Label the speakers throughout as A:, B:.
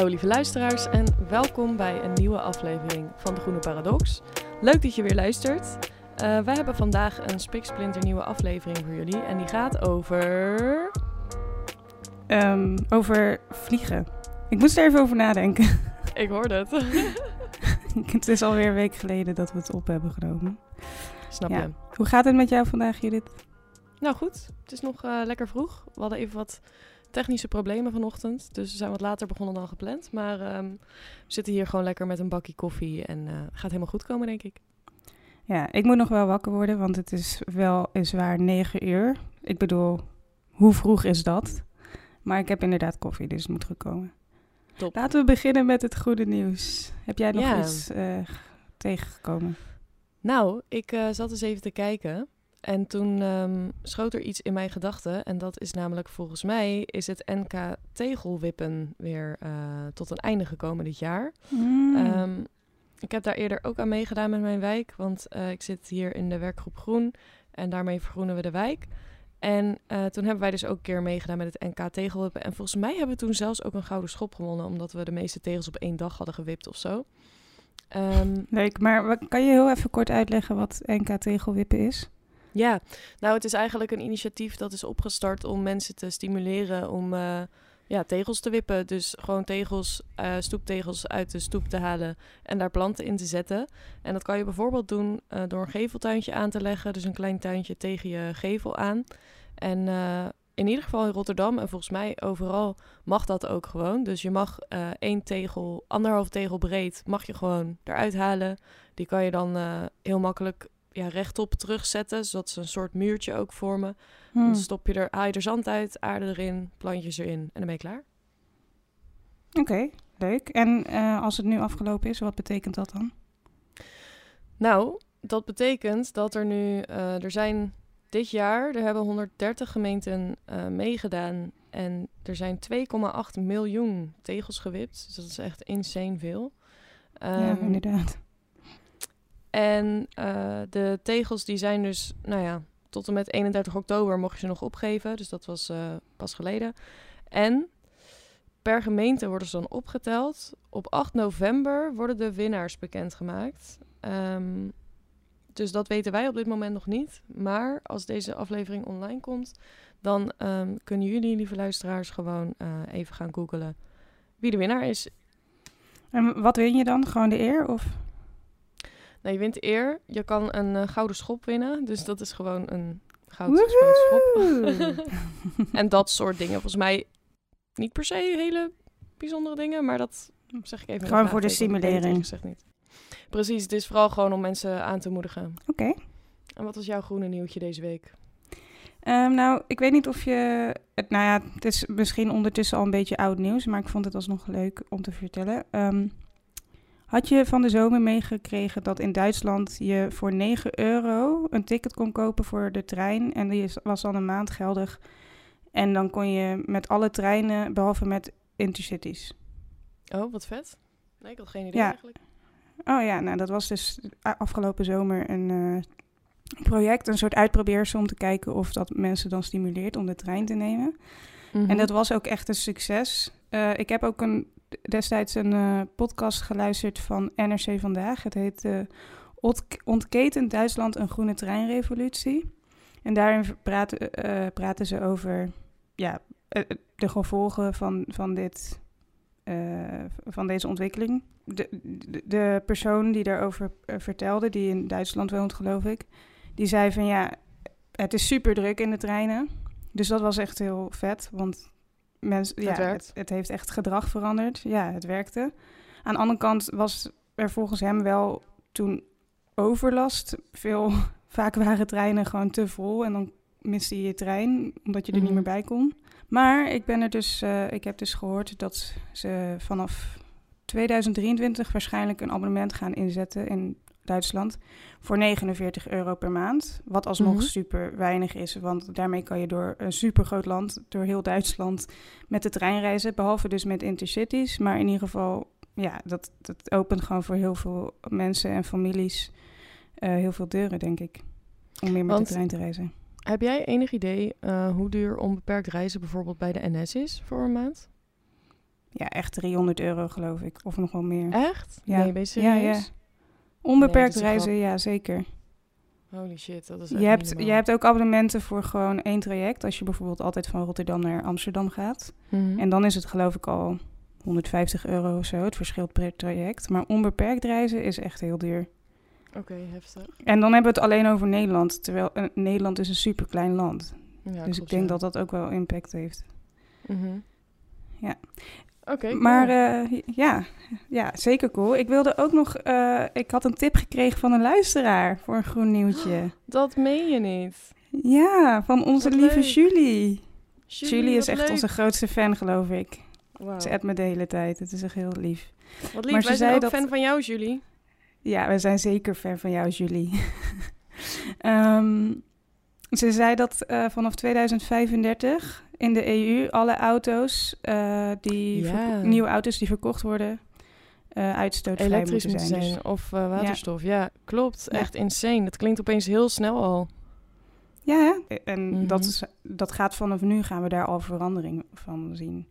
A: Hallo lieve luisteraars en welkom bij een nieuwe aflevering van de Groene Paradox. Leuk dat je weer luistert. Uh, wij hebben vandaag een spiksplinter nieuwe aflevering voor jullie en die gaat over...
B: Um, over vliegen. Ik moest er even over nadenken.
A: Ik hoorde het.
B: het is alweer een week geleden dat we het op hebben genomen.
A: Snap je.
B: Hoe gaat het met jou vandaag, Judith?
A: Nou goed, het is nog uh, lekker vroeg. We hadden even wat technische problemen vanochtend. Dus we zijn wat later begonnen dan gepland. Maar um, we zitten hier gewoon lekker met een bakje koffie. En uh, gaat helemaal goed komen, denk ik.
B: Ja, ik moet nog wel wakker worden, want het is wel is waar 9 uur. Ik bedoel, hoe vroeg is dat? Maar ik heb inderdaad koffie, dus het moet goed komen.
A: Top.
B: Laten we beginnen met het goede nieuws. Heb jij nog ja. iets uh, tegengekomen?
A: Nou, ik uh, zat eens even te kijken. En toen um, schoot er iets in mijn gedachten. En dat is namelijk volgens mij is het NK tegelwippen weer uh, tot een einde gekomen dit jaar.
B: Mm.
A: Um, ik heb daar eerder ook aan meegedaan met mijn wijk. Want uh, ik zit hier in de werkgroep Groen. En daarmee vergroenen we de wijk. En uh, toen hebben wij dus ook een keer meegedaan met het NK tegelwippen. En volgens mij hebben we toen zelfs ook een gouden schop gewonnen. Omdat we de meeste tegels op één dag hadden gewipt of zo. Um,
B: Leuk, maar kan je heel even kort uitleggen wat NK tegelwippen is?
A: Ja, nou het is eigenlijk een initiatief dat is opgestart om mensen te stimuleren om uh, ja, tegels te wippen. Dus gewoon tegels, uh, stoeptegels uit de stoep te halen en daar planten in te zetten. En dat kan je bijvoorbeeld doen uh, door een geveltuintje aan te leggen. Dus een klein tuintje tegen je gevel aan. En in ieder geval in Rotterdam en volgens mij overal mag dat ook gewoon. Dus je mag één tegel, anderhalf tegel breed, mag je gewoon eruit halen. Die kan je dan heel makkelijk ja, rechtop terugzetten, zodat ze een soort muurtje ook vormen. Hmm. Dan stop je er, haal je er zand uit, aarde erin, plantjes erin en dan ben je klaar.
B: Oké, okay, leuk. En uh, als het nu afgelopen is, wat betekent dat dan?
A: Nou, dat betekent dat er nu, uh, er zijn dit jaar, er hebben 130 gemeenten uh, meegedaan en er zijn 2,8 miljoen tegels gewipt. Dus dat is echt insane veel.
B: Um, ja, inderdaad.
A: En uh, de tegels die zijn dus, nou ja, tot en met 31 oktober mocht je ze nog opgeven. Dus dat was uh, pas geleden. En per gemeente worden ze dan opgeteld. Op 8 november worden de winnaars bekendgemaakt. Um, dus dat weten wij op dit moment nog niet. Maar als deze aflevering online komt, dan um, kunnen jullie, lieve luisteraars, gewoon uh, even gaan googlen wie de winnaar is.
B: En wat win je dan? Gewoon de eer? Of?
A: Nou, je wint eer. Je kan een uh, gouden schop winnen. Dus dat is gewoon een gouden schop. en dat soort dingen. Volgens mij niet per se hele bijzondere dingen, maar dat zeg ik even.
B: Gewoon voor de simulering.
A: Zeg niet. Precies, het is vooral gewoon om mensen aan te moedigen.
B: Oké. Okay.
A: En wat was jouw groene nieuwtje deze week?
B: Um, nou, ik weet niet of je. Het, nou ja, het is misschien ondertussen al een beetje oud nieuws, maar ik vond het alsnog leuk om te vertellen. Um, had je van de zomer meegekregen dat in Duitsland je voor 9 euro een ticket kon kopen voor de trein? En die was dan een maand geldig. En dan kon je met alle treinen, behalve met intercities.
A: Oh, wat vet. Nee, ik had geen idee ja. eigenlijk.
B: Oh ja, nou dat was dus afgelopen zomer een uh, project, een soort uitprobeersel om te kijken of dat mensen dan stimuleert om de trein te nemen. Mm -hmm. En dat was ook echt een succes. Uh, ik heb ook een destijds een uh, podcast geluisterd van NRC Vandaag. Het heet uh, Duitsland een groene treinrevolutie. En daarin praten, praten ze over ja, de gevolgen van, van, dit, van deze ontwikkeling. De, de, de, persoon die daarover vertelde, die in Duitsland woont geloof ik, die zei van ja, het is super druk in de treinen. Dus dat was echt heel vet, want mensen, ja, het, het, heeft echt gedrag veranderd. Ja, het werkte. Aan de andere kant was er volgens hem wel toen overlast. Veel, vaak waren treinen gewoon te vol en dan miste je je trein omdat je er mm -hmm. niet meer bij kon. Maar ik ben er dus, uh, ik heb dus gehoord dat ze vanaf 2023 waarschijnlijk een abonnement gaan inzetten in Duitsland voor 49 euro per maand. Wat alsnog mm -hmm. super weinig is, want daarmee kan je door een super groot land, door heel Duitsland, met de trein reizen. Behalve dus met intercities. Maar in ieder geval, ja, dat, dat opent gewoon voor heel veel mensen en families uh, heel veel deuren, denk ik. Om meer met want, de trein te reizen.
A: Heb jij enig idee uh, hoe duur onbeperkt reizen bijvoorbeeld bij de NS is voor een maand?
B: Ja, echt 300 euro geloof ik. Of nog wel meer.
A: Echt?
B: Ja.
A: Nee, ben je
B: Ja,
A: serieus?
B: ja. Onbeperkt
A: Nee,
B: reizen, ja zeker.
A: Holy shit, dat is echt
B: Je hebt, je hebt ook abonnementen voor gewoon één traject. Als je bijvoorbeeld altijd van Rotterdam naar Amsterdam gaat.
A: Mhm.
B: En dan is het geloof ik al 150 euro of zo. Het verschilt per traject. Maar onbeperkt reizen is echt heel duur.
A: Oké, heftig.
B: En dan hebben we het alleen over Nederland. Terwijl eh, Nederland is een superklein land.
A: Ja,
B: dus ik denk
A: ja.
B: dat dat ook wel impact heeft.
A: Mhm.
B: Ja.
A: Oké,
B: Maar
A: cool.
B: eh, ja, ja, zeker cool. Ik wilde ook nog... eh, ik had een tip gekregen van een luisteraar voor een groen nieuwtje.
A: dat meen je niet.
B: Ja, van onze
A: Wat
B: lieve
A: leuk.
B: Julie. Julie is echt
A: leuk.
B: onze grootste fan, geloof ik.
A: Wauw.
B: Ze appt me de hele tijd. Het is echt heel lief.
A: Wat lief,
B: maar ze
A: wij zijn ook
B: dat-
A: fan van jou, Julie.
B: Ja, we zijn zeker fan van jou, Julie. Ehm, ze zei dat eh, vanaf 2035 in de EU alle auto's, eh, die
A: Ja.
B: nieuwe auto's die verkocht worden, eh uitstootvrij
A: Elektrisch
B: moeten
A: moeten
B: zijn.
A: zijn,
B: Dus-
A: of waterstof. Ja, klopt.
B: Ja.
A: Echt insane. Dat klinkt opeens heel snel al.
B: ja, hè? en
A: Mhm.
B: dat, is, dat gaat vanaf nu gaan we daar al verandering van zien.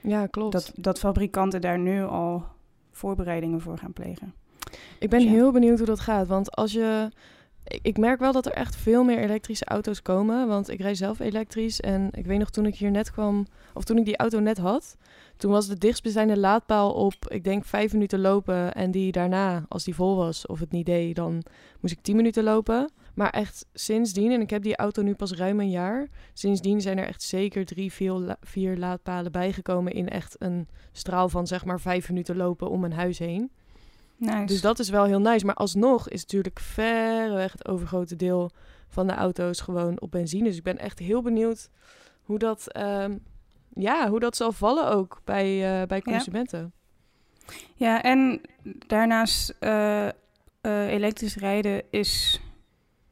A: Ja, klopt.
B: Dat, dat fabrikanten daar nu al voorbereidingen voor gaan plegen.
A: Ik ben
B: Dus
A: heel benieuwd hoe dat gaat. Want als je. Ik, merk wel dat er echt veel meer elektrische auto's komen. Want ik rij zelf elektrisch. En ik weet nog toen ik hier net kwam. Of toen ik die auto net had. Toen was de dichtstbijzijnde laadpaal op. Ik denk vijf minuten lopen. En die daarna, als die vol was of het niet deed. Dan moest ik tien minuten lopen. Maar echt sindsdien. En ik heb die auto nu pas ruim een jaar. Sindsdien zijn er echt zeker drie, vier, vier laadpalen bijgekomen. In echt een straal van zeg maar vijf minuten lopen om mijn huis heen.
B: Nice.
A: Dus dat is wel heel nice. Maar alsnog is natuurlijk verreweg het overgrote deel van de auto's gewoon op benzine. Dus ik ben echt heel benieuwd hoe dat, ehm, ja, hoe dat zal vallen ook bij, eh, bij consumenten.
B: Ja, en daarnaast eh, eh, elektrisch rijden is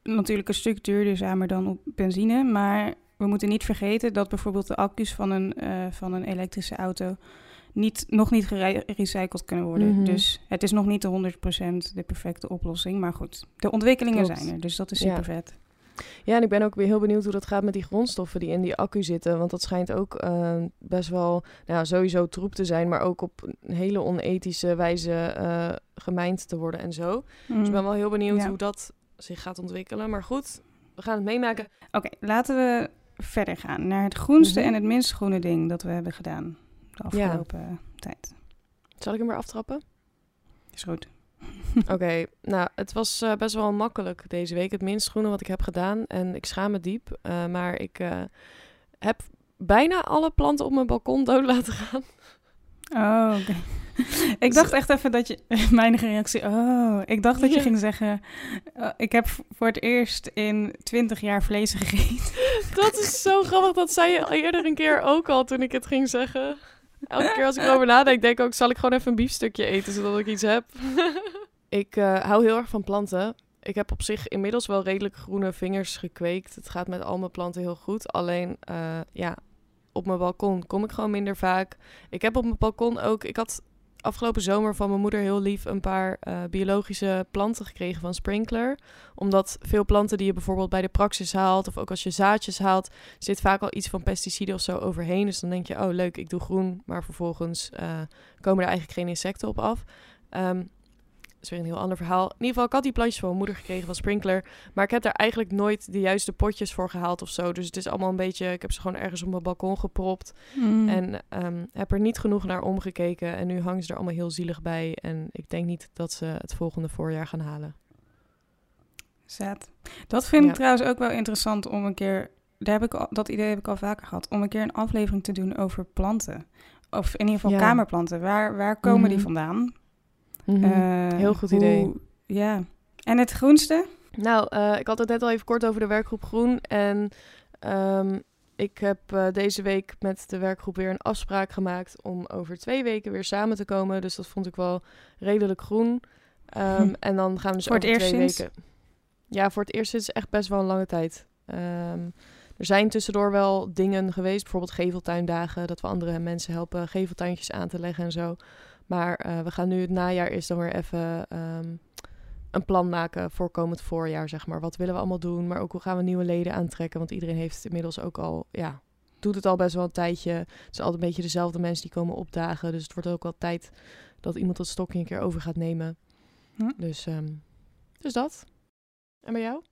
B: natuurlijk een stuk duurzamer dan op benzine. Maar we moeten niet vergeten dat bijvoorbeeld de accu's van een, van een elektrische auto niet, nog niet gere- gerecycled kunnen worden.
A: Mhm.
B: Dus het is nog niet de 100% de perfecte oplossing. Maar goed, de ontwikkelingen
A: Klopt.
B: zijn er, dus dat is
A: Ja.
B: super vet.
A: Ja, en ik ben ook weer heel benieuwd hoe dat gaat met die grondstoffen die in die accu zitten. Want dat schijnt ook eh, best wel, nou ja, sowieso troep te zijn, maar ook op een hele onethische wijze eh gemijnd te worden en zo. Dus ik ben wel heel benieuwd
B: Ja.
A: hoe dat zich gaat ontwikkelen. Maar goed, we gaan het meemaken.
B: Oké, laten we verder gaan naar het groenste
A: Mhm.
B: en het minst groene ding dat we hebben gedaan de afgelopen tijd.
A: Zal ik hem weer aftrappen?
B: Is goed.
A: Oké, nou, het was eh, best wel makkelijk deze week. Het minst groene wat ik heb gedaan. En ik schaam me diep. eh, maar ik eh, heb bijna alle planten op mijn balkon dood laten gaan.
B: Oh, oké. ik dacht echt even dat je... Mijn reactie... Oh, ik dacht dat je
A: Ja.
B: ging zeggen... eh, ik heb voor het eerst in twintig jaar vlees gegeten.
A: Dat is zo grappig. Dat zei je eerder een keer ook al toen ik het ging zeggen. Elke keer als ik erover nadenk, denk ik ook... zal ik gewoon even een biefstukje eten, zodat ik iets heb. ik eh, hou heel erg van planten. Ik heb op zich inmiddels wel redelijk groene vingers gekweekt. Het gaat met al mijn planten heel goed. Alleen, eh, ja, op mijn balkon kom ik gewoon minder vaak. Ik heb op mijn balkon ook... Ik had afgelopen zomer van mijn moeder heel lief een paar eh, biologische planten gekregen van Sprinkler. Omdat veel planten die je bijvoorbeeld bij de praxis haalt... of ook als je zaadjes haalt, zit vaak al iets van pesticiden of zo overheen. Dus dan denk je, oh leuk, ik doe groen. Maar vervolgens eh, komen er eigenlijk geen insecten op af. Ehm is weer een heel ander verhaal. In ieder geval, ik had die plantjes van mijn moeder gekregen van Sprinkler. Maar ik heb daar eigenlijk nooit de juiste potjes voor gehaald of zo. Dus het is allemaal een beetje... Ik heb ze gewoon ergens op mijn balkon gepropt.
B: Mm.
A: En ehm, heb er niet genoeg naar omgekeken. En nu hangen ze er allemaal heel zielig bij. En ik denk niet dat ze het volgende voorjaar gaan halen.
B: Zet. Dat vind
A: Ja.
B: ik trouwens ook wel interessant om een keer... Daar heb ik al, dat idee heb ik al vaker gehad. Om een keer een aflevering te doen over planten. Of in ieder geval
A: Ja.
B: kamerplanten. Waar, waar komen die
A: Mhm.
B: Eh,
A: Heel goed
B: hoe-
A: idee.
B: Ja. En het groenste?
A: Nou, eh, ik had het net al even kort over de werkgroep Groen. En ehm, ik heb eh, deze week met de werkgroep weer een afspraak gemaakt om over twee weken weer samen te komen. Dus dat vond ik wel redelijk groen. Ehm,
B: Hm.
A: En dan gaan we dus
B: Voor het
A: over
B: eerst
A: twee
B: sinds?
A: weken. Ja, voor het eerst sinds echt best wel een lange tijd. Ehm, er zijn tussendoor wel dingen geweest, bijvoorbeeld geveltuindagen, dat we andere mensen helpen geveltuintjes aan te leggen en zo. Maar eh, we gaan nu het najaar eerst dan weer even ehm, een plan maken voor komend voorjaar, zeg maar. Wat willen we allemaal doen, maar ook hoe gaan we nieuwe leden aantrekken? Want iedereen heeft inmiddels ook al, ja, doet het al best wel een tijdje. Het zijn altijd een beetje dezelfde mensen die komen opdagen. Dus het wordt ook wel tijd dat iemand dat stokje een keer over gaat nemen.
B: Hm.
A: Dus, ehm, dus dat. En bij jou?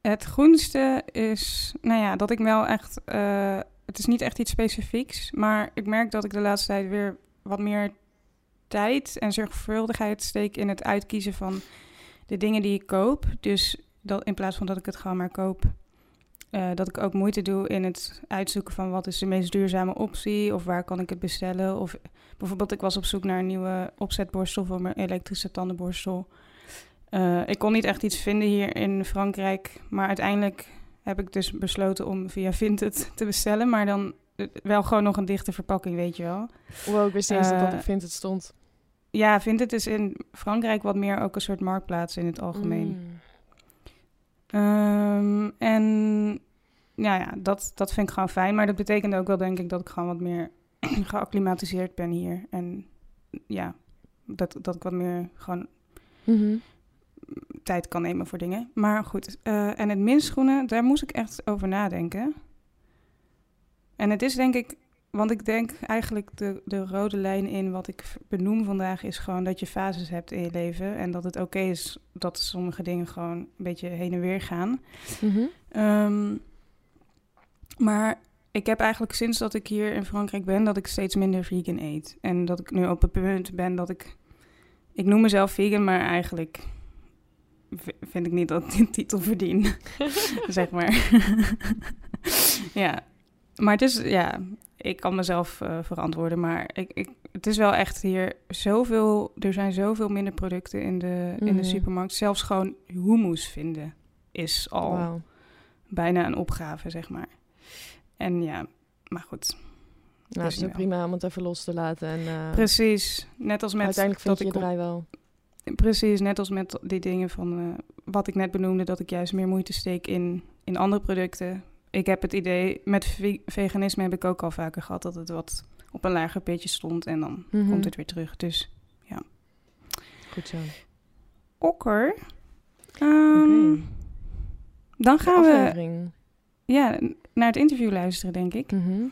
B: Het groenste is, nou ja, dat ik wel echt. eh, het is niet echt iets specifieks, maar ik merk dat ik de laatste tijd weer wat meer tijd en zorgvuldigheid steek in het uitkiezen van de dingen die ik koop. Dus dat in plaats van dat ik het gewoon maar koop, eh, dat ik ook moeite doe in het uitzoeken van wat is de meest duurzame optie of waar kan ik het bestellen. Of bijvoorbeeld, ik was op zoek naar een nieuwe opzetborstel voor mijn elektrische tandenborstel. Eh, ik kon niet echt iets vinden hier in Frankrijk, maar uiteindelijk heb ik dus besloten om via Vinted te bestellen, maar dan eh, wel gewoon nog een dichte verpakking, weet je wel.
A: Wow, ik wist niet eens dat dat op Vinted stond.
B: Ja, Vinted is in Frankrijk wat meer ook een soort marktplaats in het algemeen.
A: Mm.
B: Ehm, en nou ja, dat, dat vind ik gewoon fijn. Maar dat betekent ook wel, denk ik, dat ik gewoon wat meer geacclimatiseerd ben hier. En ja, dat, dat ik wat meer gewoon
A: Mhm.
B: tijd kan nemen voor dingen. Maar goed, eh, en het minstgroene, daar moest ik echt over nadenken. En het is denk ik, want ik denk eigenlijk de, de rode lijn in wat ik benoem vandaag is gewoon dat je fases hebt in je leven. En dat het oké is dat sommige dingen gewoon een beetje heen en weer gaan.
A: Mhm.
B: Ehm, maar ik heb eigenlijk sinds dat ik hier in Frankrijk ben, dat ik steeds minder vegan eet. En dat ik nu op het punt ben dat ik... Ik noem mezelf vegan, maar eigenlijk vind ik niet dat ik die titel verdien. zeg maar. ja. Maar het is, ja, ik kan mezelf eh, verantwoorden. Maar ik, ik, het is wel echt hier zoveel... Er zijn zoveel minder producten in de, in
A: Mhm.
B: de supermarkt. Zelfs gewoon hummus vinden is al bijna een opgave, zeg maar. En ja, maar goed.
A: Nou,
B: is
A: het is prima om het even los te laten. En eh,
B: Precies. Net als met
A: uiteindelijk vind
B: dat
A: je
B: ik
A: draai wel.
B: Precies, net als met die dingen van eh, wat ik net benoemde, dat ik juist meer moeite steek in, in andere producten. Ik heb het idee, met ve- veganisme heb ik ook al vaker gehad dat het wat op een lager pitje stond en dan
A: Mhm.
B: komt het weer terug. Dus
A: Goed zo.
B: okker. Ehm,
A: Oké.
B: Dan gaan we ja, naar het interview luisteren, denk ik.
A: Mhm.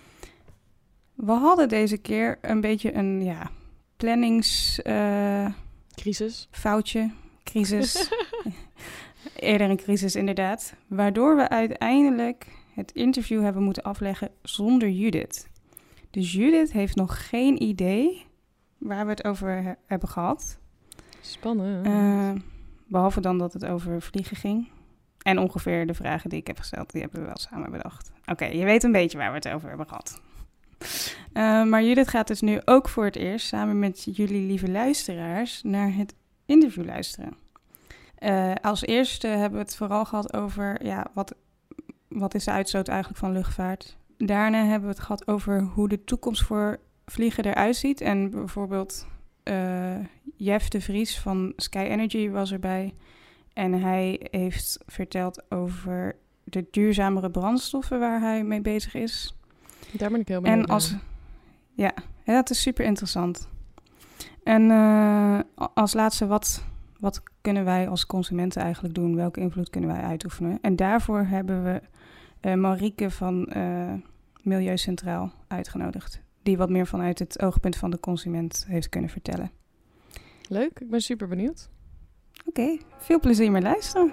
B: We hadden deze keer een beetje een ja, planningsfoutje,
A: Crisis.
B: crisis. Eerder een crisis, inderdaad. Waardoor we uiteindelijk het interview hebben moeten afleggen zonder Judith. Dus Judith heeft nog geen idee waar we het over he- hebben gehad.
A: Spannend.
B: Eh, behalve dan dat het over vliegen ging. En ongeveer de vragen die ik heb gesteld, die hebben we wel samen bedacht. Oké, je weet een beetje waar we het over hebben gehad. Eh, maar Judith gaat dus nu ook voor het eerst samen met jullie lieve luisteraars naar het interview luisteren. Eh, als eerste hebben we het vooral gehad over ja, wat, wat is de uitstoot eigenlijk van luchtvaart. Daarna hebben we het gehad over hoe de toekomst voor vliegen eruit ziet. En bijvoorbeeld eh, Jeff de Vries van Sky Energy was erbij. En hij heeft verteld over de duurzamere brandstoffen waar hij mee bezig is.
A: Daar ben ik heel benieuwd
B: En als.
A: naar.
B: Ja, ja, dat is super interessant. En eh, als laatste, wat, wat kunnen wij als consumenten eigenlijk doen? Welke invloed kunnen wij uitoefenen? En daarvoor hebben we eh Marieke van eh Milieu Centraal uitgenodigd. Die wat meer vanuit het oogpunt van de consument heeft kunnen vertellen.
A: Leuk, ik ben super benieuwd.
B: Oké, veel plezier met luisteren.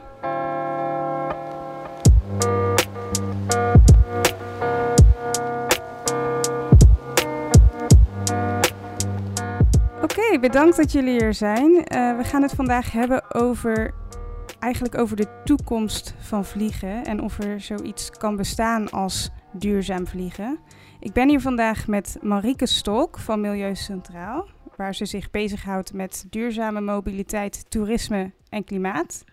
B: Oké, bedankt dat jullie hier zijn. Eh, we gaan het vandaag hebben over eigenlijk over de toekomst van vliegen en of er zoiets kan bestaan als duurzaam vliegen. Ik ben hier vandaag met Marieke Stolk van Milieu Centraal, waar ze zich bezighoudt met duurzame mobiliteit, toerisme en klimaat.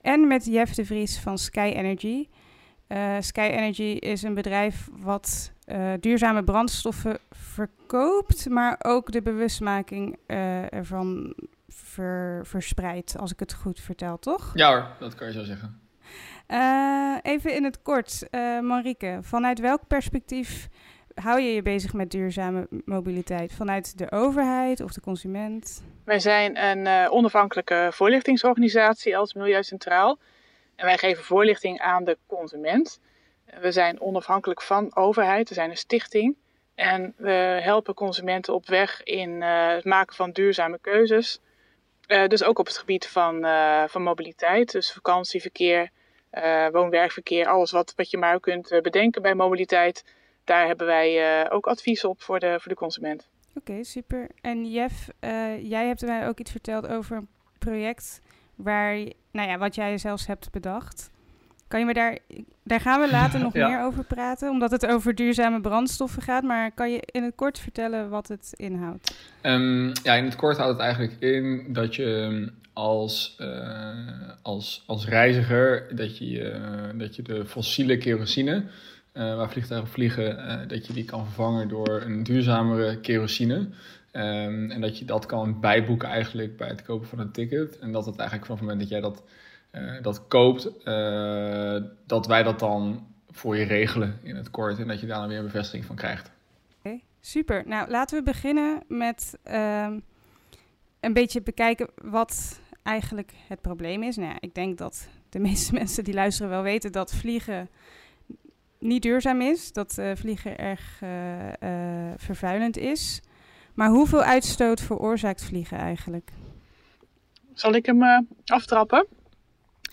B: En met Jeff de Vries van Sky Energy. Eh, Sky Energy is een bedrijf wat eh, duurzame brandstoffen verkoopt, maar ook de bewustmaking eh, ervan ver- verspreidt, als ik het goed vertel, toch?
C: Ja hoor, dat kan je zo zeggen.
B: Eh, even in het kort, eh Marieke, vanuit welk perspectief hou je je bezig met duurzame mobiliteit? Vanuit de overheid of de consument?
D: Wij zijn een eh, onafhankelijke voorlichtingsorganisatie als Milieu Centraal. En wij geven voorlichting aan de consument. We zijn onafhankelijk van overheid, we zijn een stichting. En we helpen consumenten op weg in het maken van duurzame keuzes. Dus ook op het gebied van, van mobiliteit, dus vakantieverkeer, woon-werkverkeer, alles wat, wat je maar kunt bedenken bij mobiliteit. Daar hebben wij ook advies op voor de, voor de consument.
B: Oké, super. En Jeff, jij hebt mij ook iets verteld over een project waar, nou ja, wat jij zelfs hebt bedacht. Kan je me daar, daar gaan we later nog meer over praten, omdat het over duurzame brandstoffen gaat. Maar kan je in het kort vertellen wat het inhoudt?
C: Um, ja, in het kort houdt het eigenlijk in dat je als, uh, als, als reiziger, dat je, uh, dat je de fossiele kerosine, uh, waar vliegtuigen vliegen, dat je die kan vervangen door een duurzamere kerosine. Um, en dat je dat kan bijboeken eigenlijk bij het kopen van een ticket. En dat het eigenlijk vanaf het moment dat jij dat, uh, dat koopt, uh, dat wij dat dan voor je regelen in het kort. En dat je daar dan weer een bevestiging van krijgt.
B: Okay, super. Nou, laten we beginnen met um, een beetje bekijken wat eigenlijk het probleem is. Nou ja, ik denk dat de meeste mensen die luisteren wel weten dat vliegen niet duurzaam is. Dat uh, vliegen erg vervuilend is. Maar hoeveel uitstoot veroorzaakt vliegen eigenlijk?
D: Zal ik hem uh, aftrappen?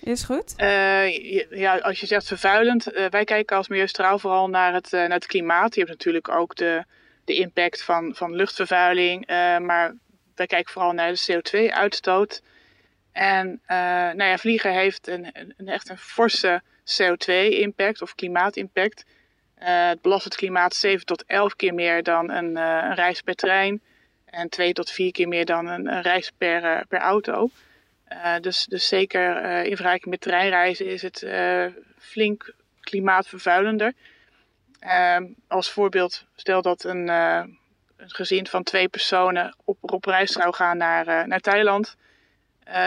B: Is goed.
D: Uh, ja, als je zegt vervuilend, uh, wij kijken als Milieustraal vooral naar het, naar het klimaat. Je hebt natuurlijk ook de, de impact van, van luchtvervuiling, maar wij kijken vooral naar de CO2-uitstoot. En nou ja, vliegen heeft een, een, echt een forse CO2-impact of klimaatimpact. Het belast het klimaat 7 tot 11 keer meer dan een, een reis per trein. En 2 tot 4 keer meer dan een, een reis per, per auto. Dus, dus zeker in vergelijking met treinreizen is het flink klimaatvervuilender. Ehm, als voorbeeld, stel dat een, een, gezin van twee personen op, op reis zou gaan naar, naar Thailand.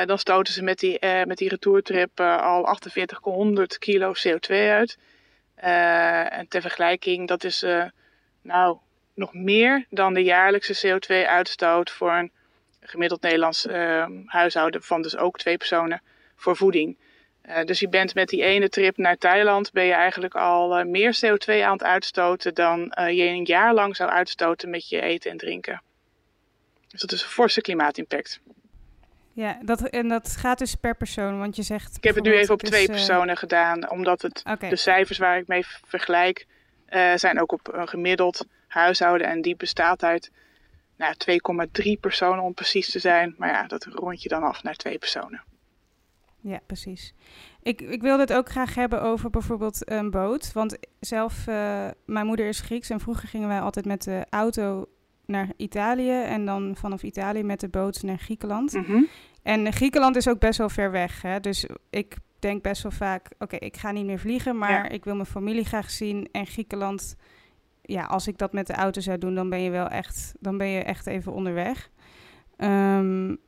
D: dan stoten ze met die, met die retourtrip al 4800 kilo CO2 uit. Uh, en ter vergelijking, dat is uh, nou nog meer dan de jaarlijkse CO2-uitstoot voor een gemiddeld Nederlands uh, huishouden van dus ook twee personen voor voeding. dus je bent met die ene trip naar Thailand ben je eigenlijk al meer CO2 aan het uitstoten dan je een jaar lang zou uitstoten met je eten en drinken. Dus dat is een forse klimaatimpact.
B: Ja, dat, en dat gaat dus per persoon, want je zegt...
D: Ik heb het nu even op twee personen gedaan, omdat het, okay. de cijfers waar ik mee vergelijk uh, zijn ook op een gemiddeld huishouden. En die bestaat uit nou, 2,3 personen om precies te zijn. Maar ja, dat rond je dan af naar twee personen.
B: Ja, precies. Ik, ik wilde het ook graag hebben over bijvoorbeeld een boot. Want zelf, uh, mijn moeder is Grieks en vroeger gingen wij altijd met de auto naar Italië en dan vanaf Italië met de boot naar Griekenland.
D: Mm -hmm.
B: En Griekenland is ook best wel ver weg. Hè? Dus ik denk best wel vaak, oké, okay, ik ga niet meer vliegen, maar ja. ik wil mijn familie graag zien. En Griekenland, ja, als ik dat met de auto zou doen, dan ben je wel echt, dan ben je echt even onderweg. Um,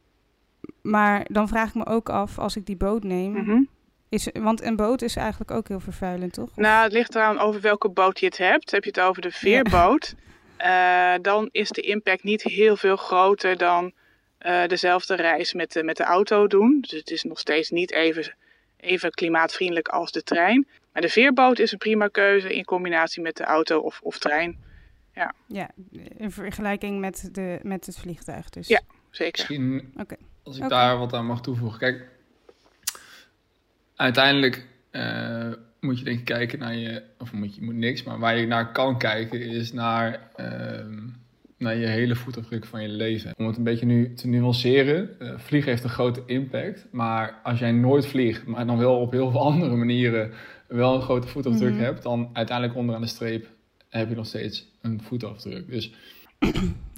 B: maar dan vraag ik me ook af, als ik die boot neem,
D: mm -hmm.
B: is, want een boot is eigenlijk ook heel vervuilend, toch?
D: Nou, het ligt eraan over welke boot je het hebt. Heb je het over de veerboot, ja. uh, dan is de impact niet heel veel groter dan uh, dezelfde reis met de, met de auto doen. Dus het is nog steeds niet even, even klimaatvriendelijk als de trein. Maar de veerboot is een prima keuze in combinatie met de auto of, of trein. Ja.
B: ja, in vergelijking met, de, met het vliegtuig dus.
D: Ja, zeker.
C: Misschien,
B: okay.
C: als ik
B: okay.
C: daar wat aan mag toevoegen. Kijk, uiteindelijk uh, moet je denk ik kijken naar je... Of moet je moet niks, maar waar je naar kan kijken is naar... Uh, naar je hele voetafdruk van je leven. Om het een beetje nu te nuanceren, uh, vliegen heeft een grote impact. Maar als jij nooit vliegt, maar dan wel op heel veel andere manieren wel een grote voetafdruk
B: Mhm.
C: hebt, dan uiteindelijk onderaan de streep heb je nog steeds een voetafdruk. Dus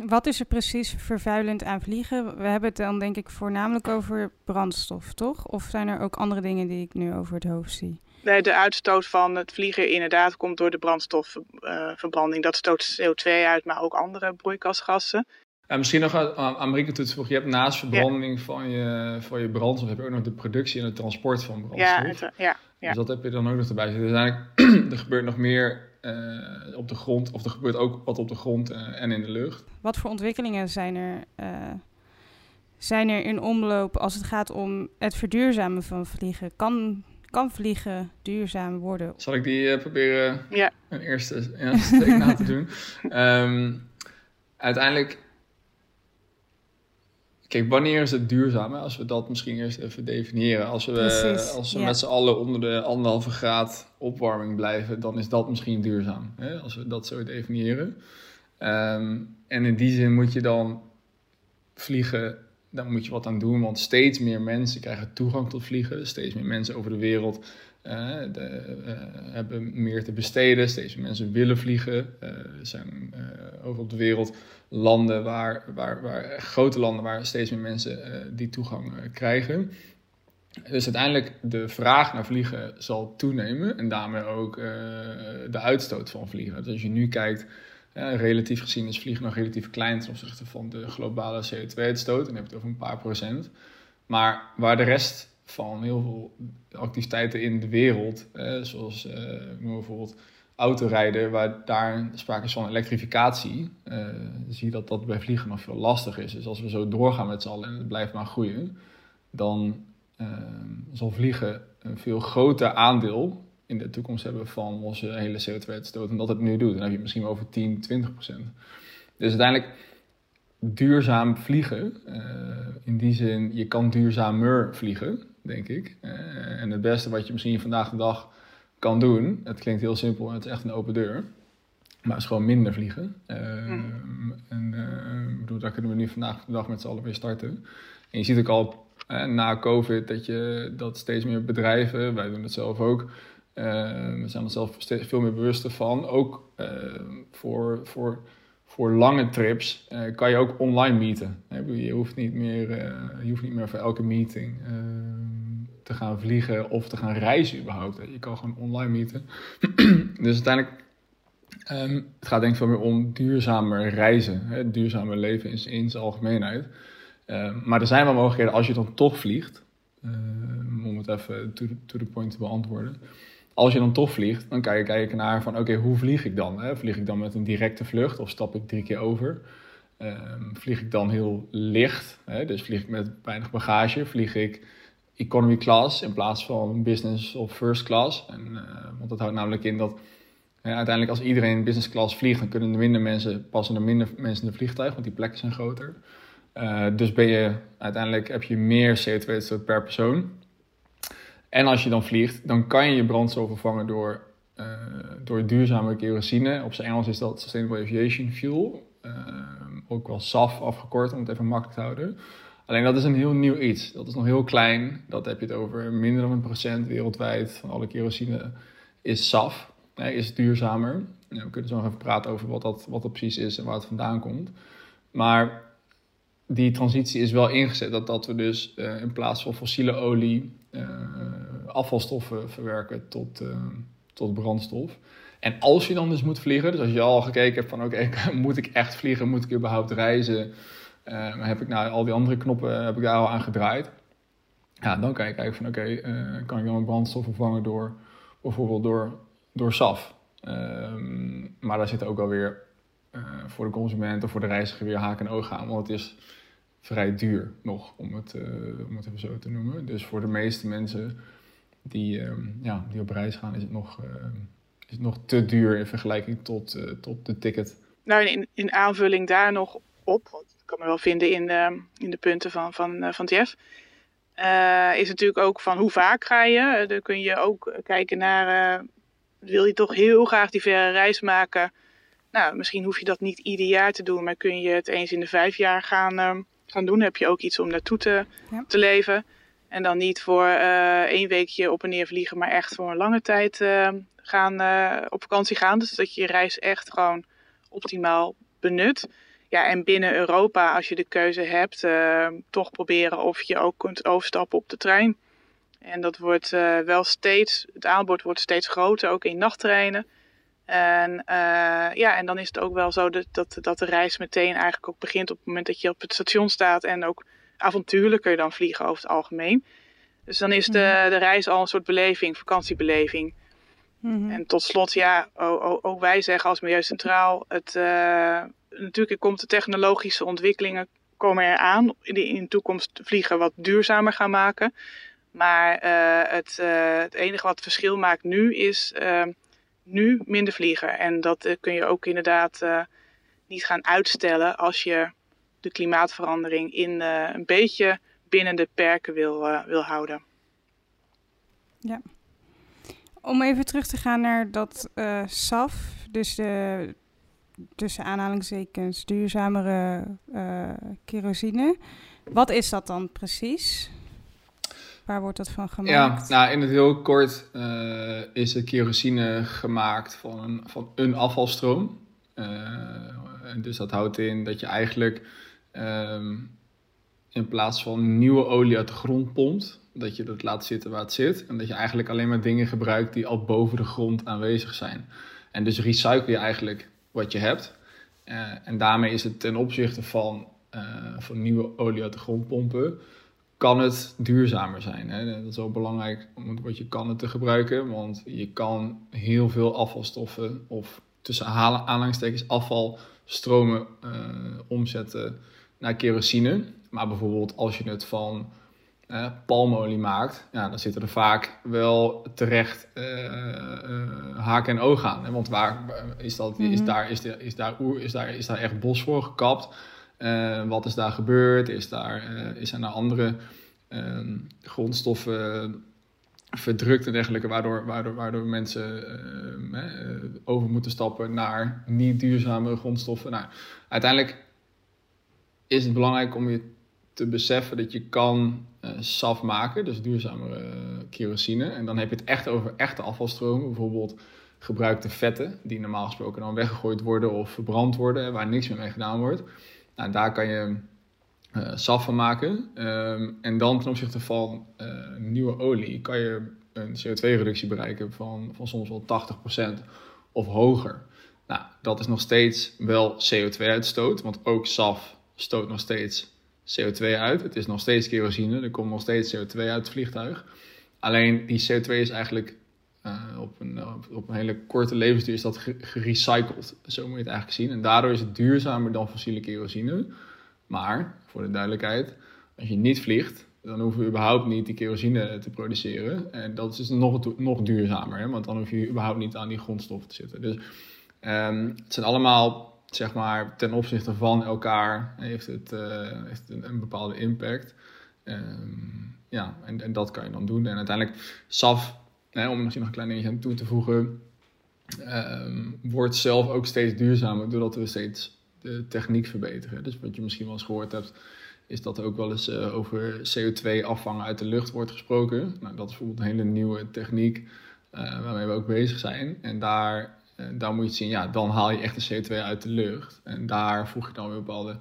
B: Wat is er precies vervuilend aan vliegen? We hebben het dan denk ik voornamelijk over brandstof, toch? Of zijn er ook andere dingen die ik nu over het hoofd zie?
D: Nee, de uitstoot van het vliegen inderdaad komt door de brandstofverbranding. dat stoot CO2 uit, maar ook andere broeikasgassen.
C: Misschien nog aan, aan Marieke toevoegen. Je hebt naast verbranding van, je, van je brandstof, heb je ook nog de productie en het transport van brandstof.
D: Ja, het, ja, ja.
C: Dus dat heb je dan ook nog erbij zitten. Dus eigenlijk, er gebeurt nog meer uh, op de grond, of er gebeurt ook wat op de grond uh, en in de lucht.
B: Wat voor ontwikkelingen zijn er, uh, zijn er in omloop als het gaat om het verduurzamen van vliegen? Kan, kan vliegen duurzaam worden?
C: Zal ik die uh, proberen
D: ja.
C: een eerste ja, steek na te doen? Um, uiteindelijk, kijk, wanneer is het duurzaam? Als we dat misschien eerst even definiëren. Als we, Precies, als we met z'n allen onder de anderhalve graad opwarming blijven, dan is dat misschien duurzaam. Hè? Als we dat zo definiëren. Um, en in die zin moet je dan vliegen daar moet je wat aan doen, want steeds meer mensen krijgen toegang tot vliegen. Steeds meer mensen over de wereld uh, de, uh, hebben meer te besteden. Steeds meer mensen willen vliegen. Uh, er zijn over op de wereld landen waar, waar, waar, grote landen waar steeds meer mensen die toegang krijgen. Dus uiteindelijk de vraag naar vliegen zal toenemen en daarmee ook de uitstoot van vliegen. Dus als je nu kijkt relatief gezien is vliegen nog relatief klein ten opzichte van de globale CO2-uitstoot. En dan heb het over een paar procent. Maar waar de rest van heel veel activiteiten in de wereld, zoals uh, bijvoorbeeld autorijden, waar daar sprake is van elektrificatie, uh, zie je dat dat bij vliegen nog veel lastiger is. Dus als we zo doorgaan met z'n allen en het blijft maar groeien, dan zal vliegen een veel groter aandeel in de toekomst hebben van onze hele CO2-uitstoot en dat het nu doet. Dan heb je het misschien over 10, 20 procent. Dus uiteindelijk duurzaam vliegen, uh, in die zin, je kan duurzamer vliegen, denk ik. Uh, en het beste wat je misschien vandaag de dag kan doen, het klinkt heel simpel het is echt een open deur, maar is gewoon minder vliegen. Uh, mm. En ik bedoel, daar kunnen we nu vandaag de dag met z'n allen weer starten. En je ziet ook al na COVID dat, je, dat steeds meer bedrijven, wij doen het zelf ook, we zijn er zelf steeds veel meer bewust van. Ook uh, voor, voor, voor lange trips uh, kan je ook online meeten. Je hoeft niet meer, je hoeft niet meer voor elke meeting te gaan vliegen of te gaan reizen überhaupt. Je kan gewoon online meeten. dus uiteindelijk, um, het gaat denk ik veel meer om duurzamer reizen. Hè? Duurzamer leven in, in zijn algemeenheid. Ehm, maar er zijn wel mogelijkheden als je dan toch vliegt. Ehm, om het even to, to the point te beantwoorden als je dan toch vliegt, dan kan je kijken naar van oké, hoe vlieg ik dan? Hè? Vlieg ik dan met een directe vlucht of stap ik drie keer over? Um, vlieg ik dan heel licht, hè? dus vlieg ik met weinig bagage? Vlieg ik economy class in plaats van business of first class? En, uh, want dat houdt namelijk in dat uiteindelijk als iedereen business class vliegt, dan kunnen er minder mensen, passen er minder mensen in de vliegtuig, want die plekken zijn groter. Uh, dus ben je, uiteindelijk heb je meer CO2-uitstoot per persoon. En als je dan vliegt, dan kan je je brandstof vervangen door, uh, door duurzame kerosine. Op zijn Engels is dat Sustainable Aviation Fuel. Uh, ook wel SAF afgekort, om het even makkelijk te houden. Alleen dat is een heel nieuw iets. Dat is nog heel klein. Dat heb je het over minder dan een procent wereldwijd van alle kerosine is SAF. Is duurzamer. we kunnen zo nog even praten over wat dat, wat dat precies is en waar het vandaan komt. Maar die transitie is wel ingezet. Dat, dat we dus uh, in plaats van fossiele olie afvalstoffen verwerken tot, uh, tot brandstof. En als je dan dus moet vliegen, dus als je al gekeken hebt van oké, moet ik echt vliegen, moet ik überhaupt reizen, heb ik nou al die andere knoppen heb ik daar al aan gedraaid. Ja, dan kan je kijken van oké, kan ik dan mijn brandstof vervangen door bijvoorbeeld door, door SAF. Ehm, maar daar zitten ook alweer uh, voor de consument of voor de reiziger weer haken en ogen aan. Want het is vrij duur nog, om het, uh, om het even zo te noemen. Dus voor de meeste mensen die, uh, ja, die op reis gaan, is het nog, uh, is het nog te duur in vergelijking tot, tot de ticket.
D: Nou, in, in aanvulling daar nog op, want ik kan me wel vinden in de, in de punten van, van, van Jeff. is natuurlijk ook van hoe vaak ga je. dan kun je ook kijken naar, wil je toch heel graag die verre reis maken? Nou, misschien hoef je dat niet ieder jaar te doen, maar kun je het eens in de vijf jaar gaan, gaan doen, heb je ook iets om naartoe te, te leven. En dan niet voor uh, één weekje op en neer vliegen, maar echt voor een lange tijd uh, gaan, uh, op vakantie gaan. Dus dat je je reis echt gewoon optimaal benut. Ja, en binnen Europa, als je de keuze hebt, toch proberen of je ook kunt overstappen op de trein. En dat wordt wel steeds, het aanbod wordt steeds groter, ook in nachttreinen. En, uh, ja, en dan is het ook wel zo dat, dat, dat de reis meteen eigenlijk ook begint op het moment dat je op het station staat. En ook avontuurlijker dan vliegen over het algemeen. Dus dan is de, mhm. de reis al een soort beleving, vakantiebeleving. Mm En tot slot, ja, ook, wij zeggen als Milieu Centraal, het, uh, natuurlijk komt de technologische ontwikkelingen komen eraan die in de toekomst vliegen wat duurzamer gaan maken. Maar het, het enige wat verschil maakt nu is nu minder vliegen. En dat kun je ook inderdaad niet gaan uitstellen als je de klimaatverandering in een beetje binnen de perken wil, wil houden.
B: Ja. Om even terug te gaan naar dat SAF, dus de tussen aanhalingstekens duurzamere kerosine. Wat is dat dan precies? Waar wordt dat van gemaakt?
C: Ja, nou in het heel kort uh, is de kerosine gemaakt van een, van een afvalstroom. en dus dat houdt in dat je eigenlijk um, in plaats van nieuwe olie uit de grond pompt, dat je dat laat zitten waar het zit. En dat je eigenlijk alleen maar dingen gebruikt die al boven de grond aanwezig zijn. En dus recycle je eigenlijk wat je hebt. Uh, en daarmee is het ten opzichte van, uh, van nieuwe olie uit de grond pompen, kan het duurzamer zijn. Hè? Dat is ook belangrijk om het woordje kan het te gebruiken, want je kan heel veel afvalstoffen of tussen aanhalingstekens afvalstromen uh, omzetten naar kerosine. Maar bijvoorbeeld als je het van uh, palmolie maakt, ja, dan zitten er vaak wel terecht uh, haak en oog aan. Hè? Want waar is, dat, mm -hmm. is, daar, is, de, is, daar, is, daar, is daar echt bos voor gekapt? Wat is daar gebeurd? Is, daar, is er naar andere ehm, grondstoffen verdrukt en dergelijke, waardoor, waardoor, waardoor mensen over moeten stappen naar niet duurzame grondstoffen? Nou, uiteindelijk is het belangrijk om je te beseffen dat je kan uh, SAF maken, dus duurzamere uh, kerosine. En dan heb je het echt over echte afvalstromen, bijvoorbeeld gebruikte vetten, die normaal gesproken dan weggegooid worden of verbrand worden, waar niks meer mee gedaan wordt. Nou, daar kan je uh, SAF van maken. Um, en dan ten opzichte van nieuwe olie kan je een CO2-reductie bereiken van, van soms wel 80% of hoger. Nou, dat is nog steeds wel CO2-uitstoot, want ook SAF stoot nog steeds CO2 uit. Het is nog steeds kerosine, er komt nog steeds CO2 uit het vliegtuig. Alleen die CO2 is eigenlijk uh, op, een, op, een hele korte levensduur is dat gerecycled. Zo moet je het eigenlijk zien. En daardoor is het duurzamer dan fossiele kerosine. Maar, voor de duidelijkheid, als je niet vliegt, dan hoeven we überhaupt niet die kerosine te produceren. En dat is dus nog, nog duurzamer, hè? want dan hoef je überhaupt niet aan die grondstoffen te zitten. Dus um, het zijn allemaal zeg maar, ten opzichte van elkaar heeft het, uh, heeft een, bepaalde impact. Um, ja, en, en dat kan je dan doen. En uiteindelijk, SAF, om misschien nog een klein dingetje aan toe te voegen, um, wordt zelf ook steeds duurzamer doordat we steeds de techniek verbeteren. Dus wat je misschien wel eens gehoord hebt, is dat er ook wel eens uh, over CO2 afvangen uit de lucht wordt gesproken. Nou, dat is bijvoorbeeld een hele nieuwe techniek uh, waarmee we ook bezig zijn. En daar en daar moet je zien, ja, dan haal je echt de CO2 uit de lucht. En daar voeg je dan weer bepaalde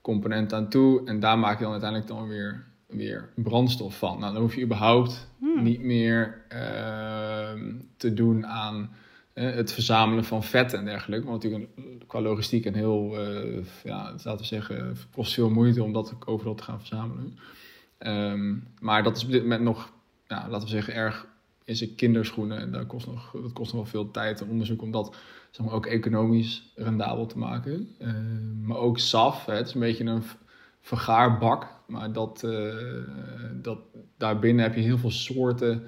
C: componenten aan toe. En daar maak je dan uiteindelijk dan weer, weer brandstof van. Nou, dan hoef je überhaupt hmm. niet meer uh, te doen aan uh, het verzamelen van vetten en dergelijke. Want natuurlijk qua logistiek een heel, uh, ja, laten we zeggen, kost veel moeite om dat overal te gaan verzamelen. Um, maar dat is op dit moment nog, ja, laten we zeggen, erg in zijn kinderschoenen. En dat kost nog, dat kost nog wel veel tijd en onderzoek om dat zeg maar, ook economisch rendabel te maken. Uh, maar ook SAF, hè, het is een beetje een vergaarbak. Maar dat, uh, dat, daarbinnen heb je heel veel soorten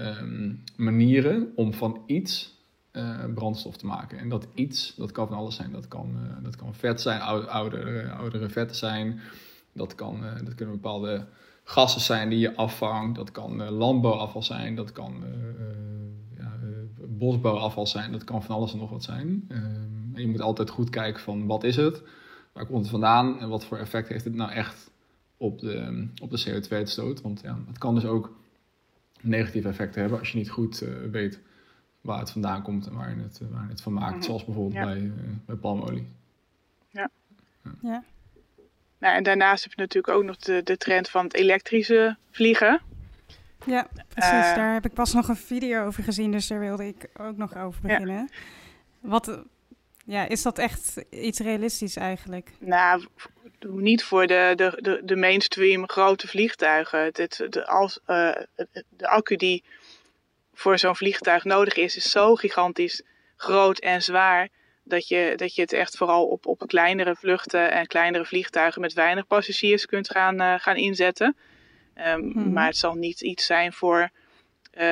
C: um, manieren om van iets uh, brandstof te maken. En dat iets, dat kan van alles zijn. Dat kan, dat kan vet zijn, oudere, oudere vetten zijn. Dat, kan, dat kunnen bepaalde gassen zijn die je afvangt. Dat kan landbouwafval zijn, dat kan ja, bosbouwafval zijn, dat kan van alles en nog wat zijn. Ehm, en je moet altijd goed kijken van wat is het, waar komt het vandaan en wat voor effect heeft het nou echt op de, op de CO2-uitstoot. Want ja, het kan dus ook negatieve effecten hebben als je niet goed weet waar het vandaan komt en waar je het, waar je het van maakt. Mhm. Zoals bijvoorbeeld bij, bij palmolie.
D: Ja. ja. Nou, en daarnaast heb je natuurlijk ook nog de, de trend van het elektrische vliegen.
B: Ja, precies. Uh, daar heb ik pas nog een video over gezien, dus daar wilde ik ook nog over beginnen. Ja. Wat, ja, is dat echt iets realistisch eigenlijk?
D: Nou, niet voor de, de, de, de mainstream grote vliegtuigen. Het, de, als, uh, de accu die voor zo'n vliegtuig nodig is, is zo gigantisch groot en zwaar dat je, dat je het echt vooral op, op kleinere vluchten en kleinere vliegtuigen met weinig passagiers kunt gaan, uh, gaan inzetten. Ehm,
B: Mhm.
D: Maar het zal niet iets zijn voor eh,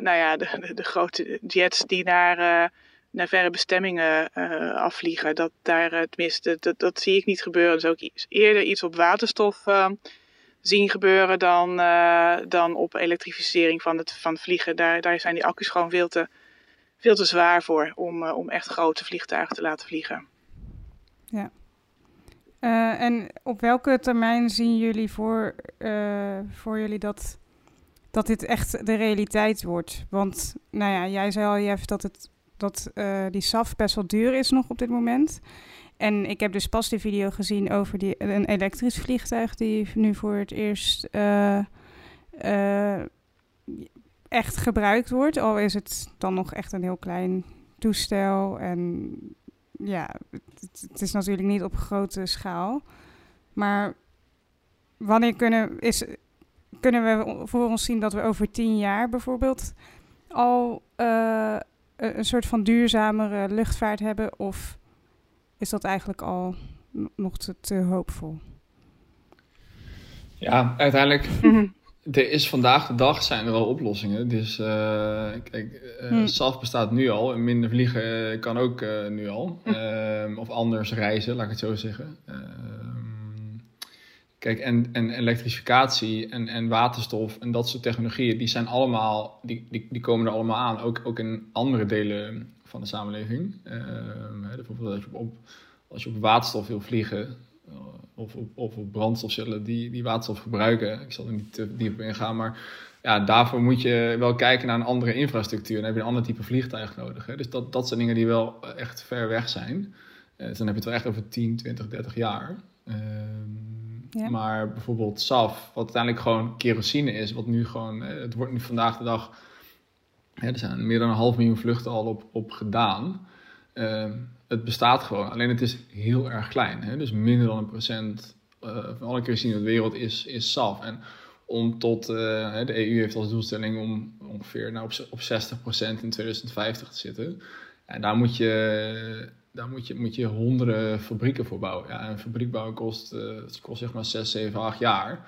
D: nou ja, de, de, de grote jets die naar, eh, naar verre bestemmingen eh, afvliegen. Dat, daar, eh, tenminste, dat, dat zie ik niet gebeuren. Dus ook eerder iets op waterstof eh, zien gebeuren dan, eh, dan op elektrificering van het, van vliegen. Daar, daar zijn die accu's gewoon veel te, veel te zwaar voor om, om echt grote vliegtuigen te laten vliegen.
B: Eh, en op welke termijn zien jullie voor, voor jullie dat, dat dit echt de realiteit wordt? Want, nou ja, jij zei al, Jeff, dat, het, dat eh, die SAF best wel duur is nog op dit moment. En ik heb dus pas die video gezien over die, een elektrisch vliegtuig die nu voor het eerst eh, eh, echt gebruikt wordt. Al is het dan nog echt een heel klein toestel en ja, het, is natuurlijk niet op grote schaal. Maar wanneer kunnen, is, kunnen we voor ons zien dat we over tien jaar bijvoorbeeld al een een soort van duurzamere luchtvaart hebben? Of is dat eigenlijk al nog te, te hoopvol?
C: Ja, uiteindelijk
D: Mhm.
C: Er is vandaag de dag zijn er al oplossingen. Dus eh, kijk, eh
B: Hmm.
C: SAF bestaat nu al. En minder vliegen eh, kan ook eh, nu al. Ehm, of anders reizen, laat ik het zo zeggen. Kijk, en, en elektrificatie en, en waterstof en dat soort technologieën, die zijn allemaal, die, die, die komen er allemaal aan. Ook, ook in andere delen van de samenleving. Ehm, bijvoorbeeld als je op, als je op waterstof wil vliegen, eh, of op, of brandstofcellen die, die waterstof gebruiken. Ik zal er niet te diep op ingaan, maar ja, daarvoor moet je wel kijken naar een andere infrastructuur. Dan heb je een ander type vliegtuig nodig. Hè. Dus dat, dat zijn dingen die wel echt ver weg zijn. Eh, dus dan heb je het wel echt over 10, 20, 30 jaar. Ehm, Maar bijvoorbeeld SAF, wat uiteindelijk gewoon kerosine is, wat nu gewoon, eh, het wordt nu vandaag de dag, er zijn meer dan een half miljoen vluchten al op, op gedaan. Ehm, het bestaat gewoon, alleen het is heel erg klein. Hè? Dus minder dan een procent eh, van alle kerosine in de wereld is, is SAF. En om tot, eh, de EU heeft als doelstelling om ongeveer nou, op, op 60% in 2050 te zitten. En daar moet je, daar moet je, moet je honderden fabrieken voor bouwen. Ja, een fabriek bouwen kost, eh, het kost zeg maar 6, 7, 8 jaar.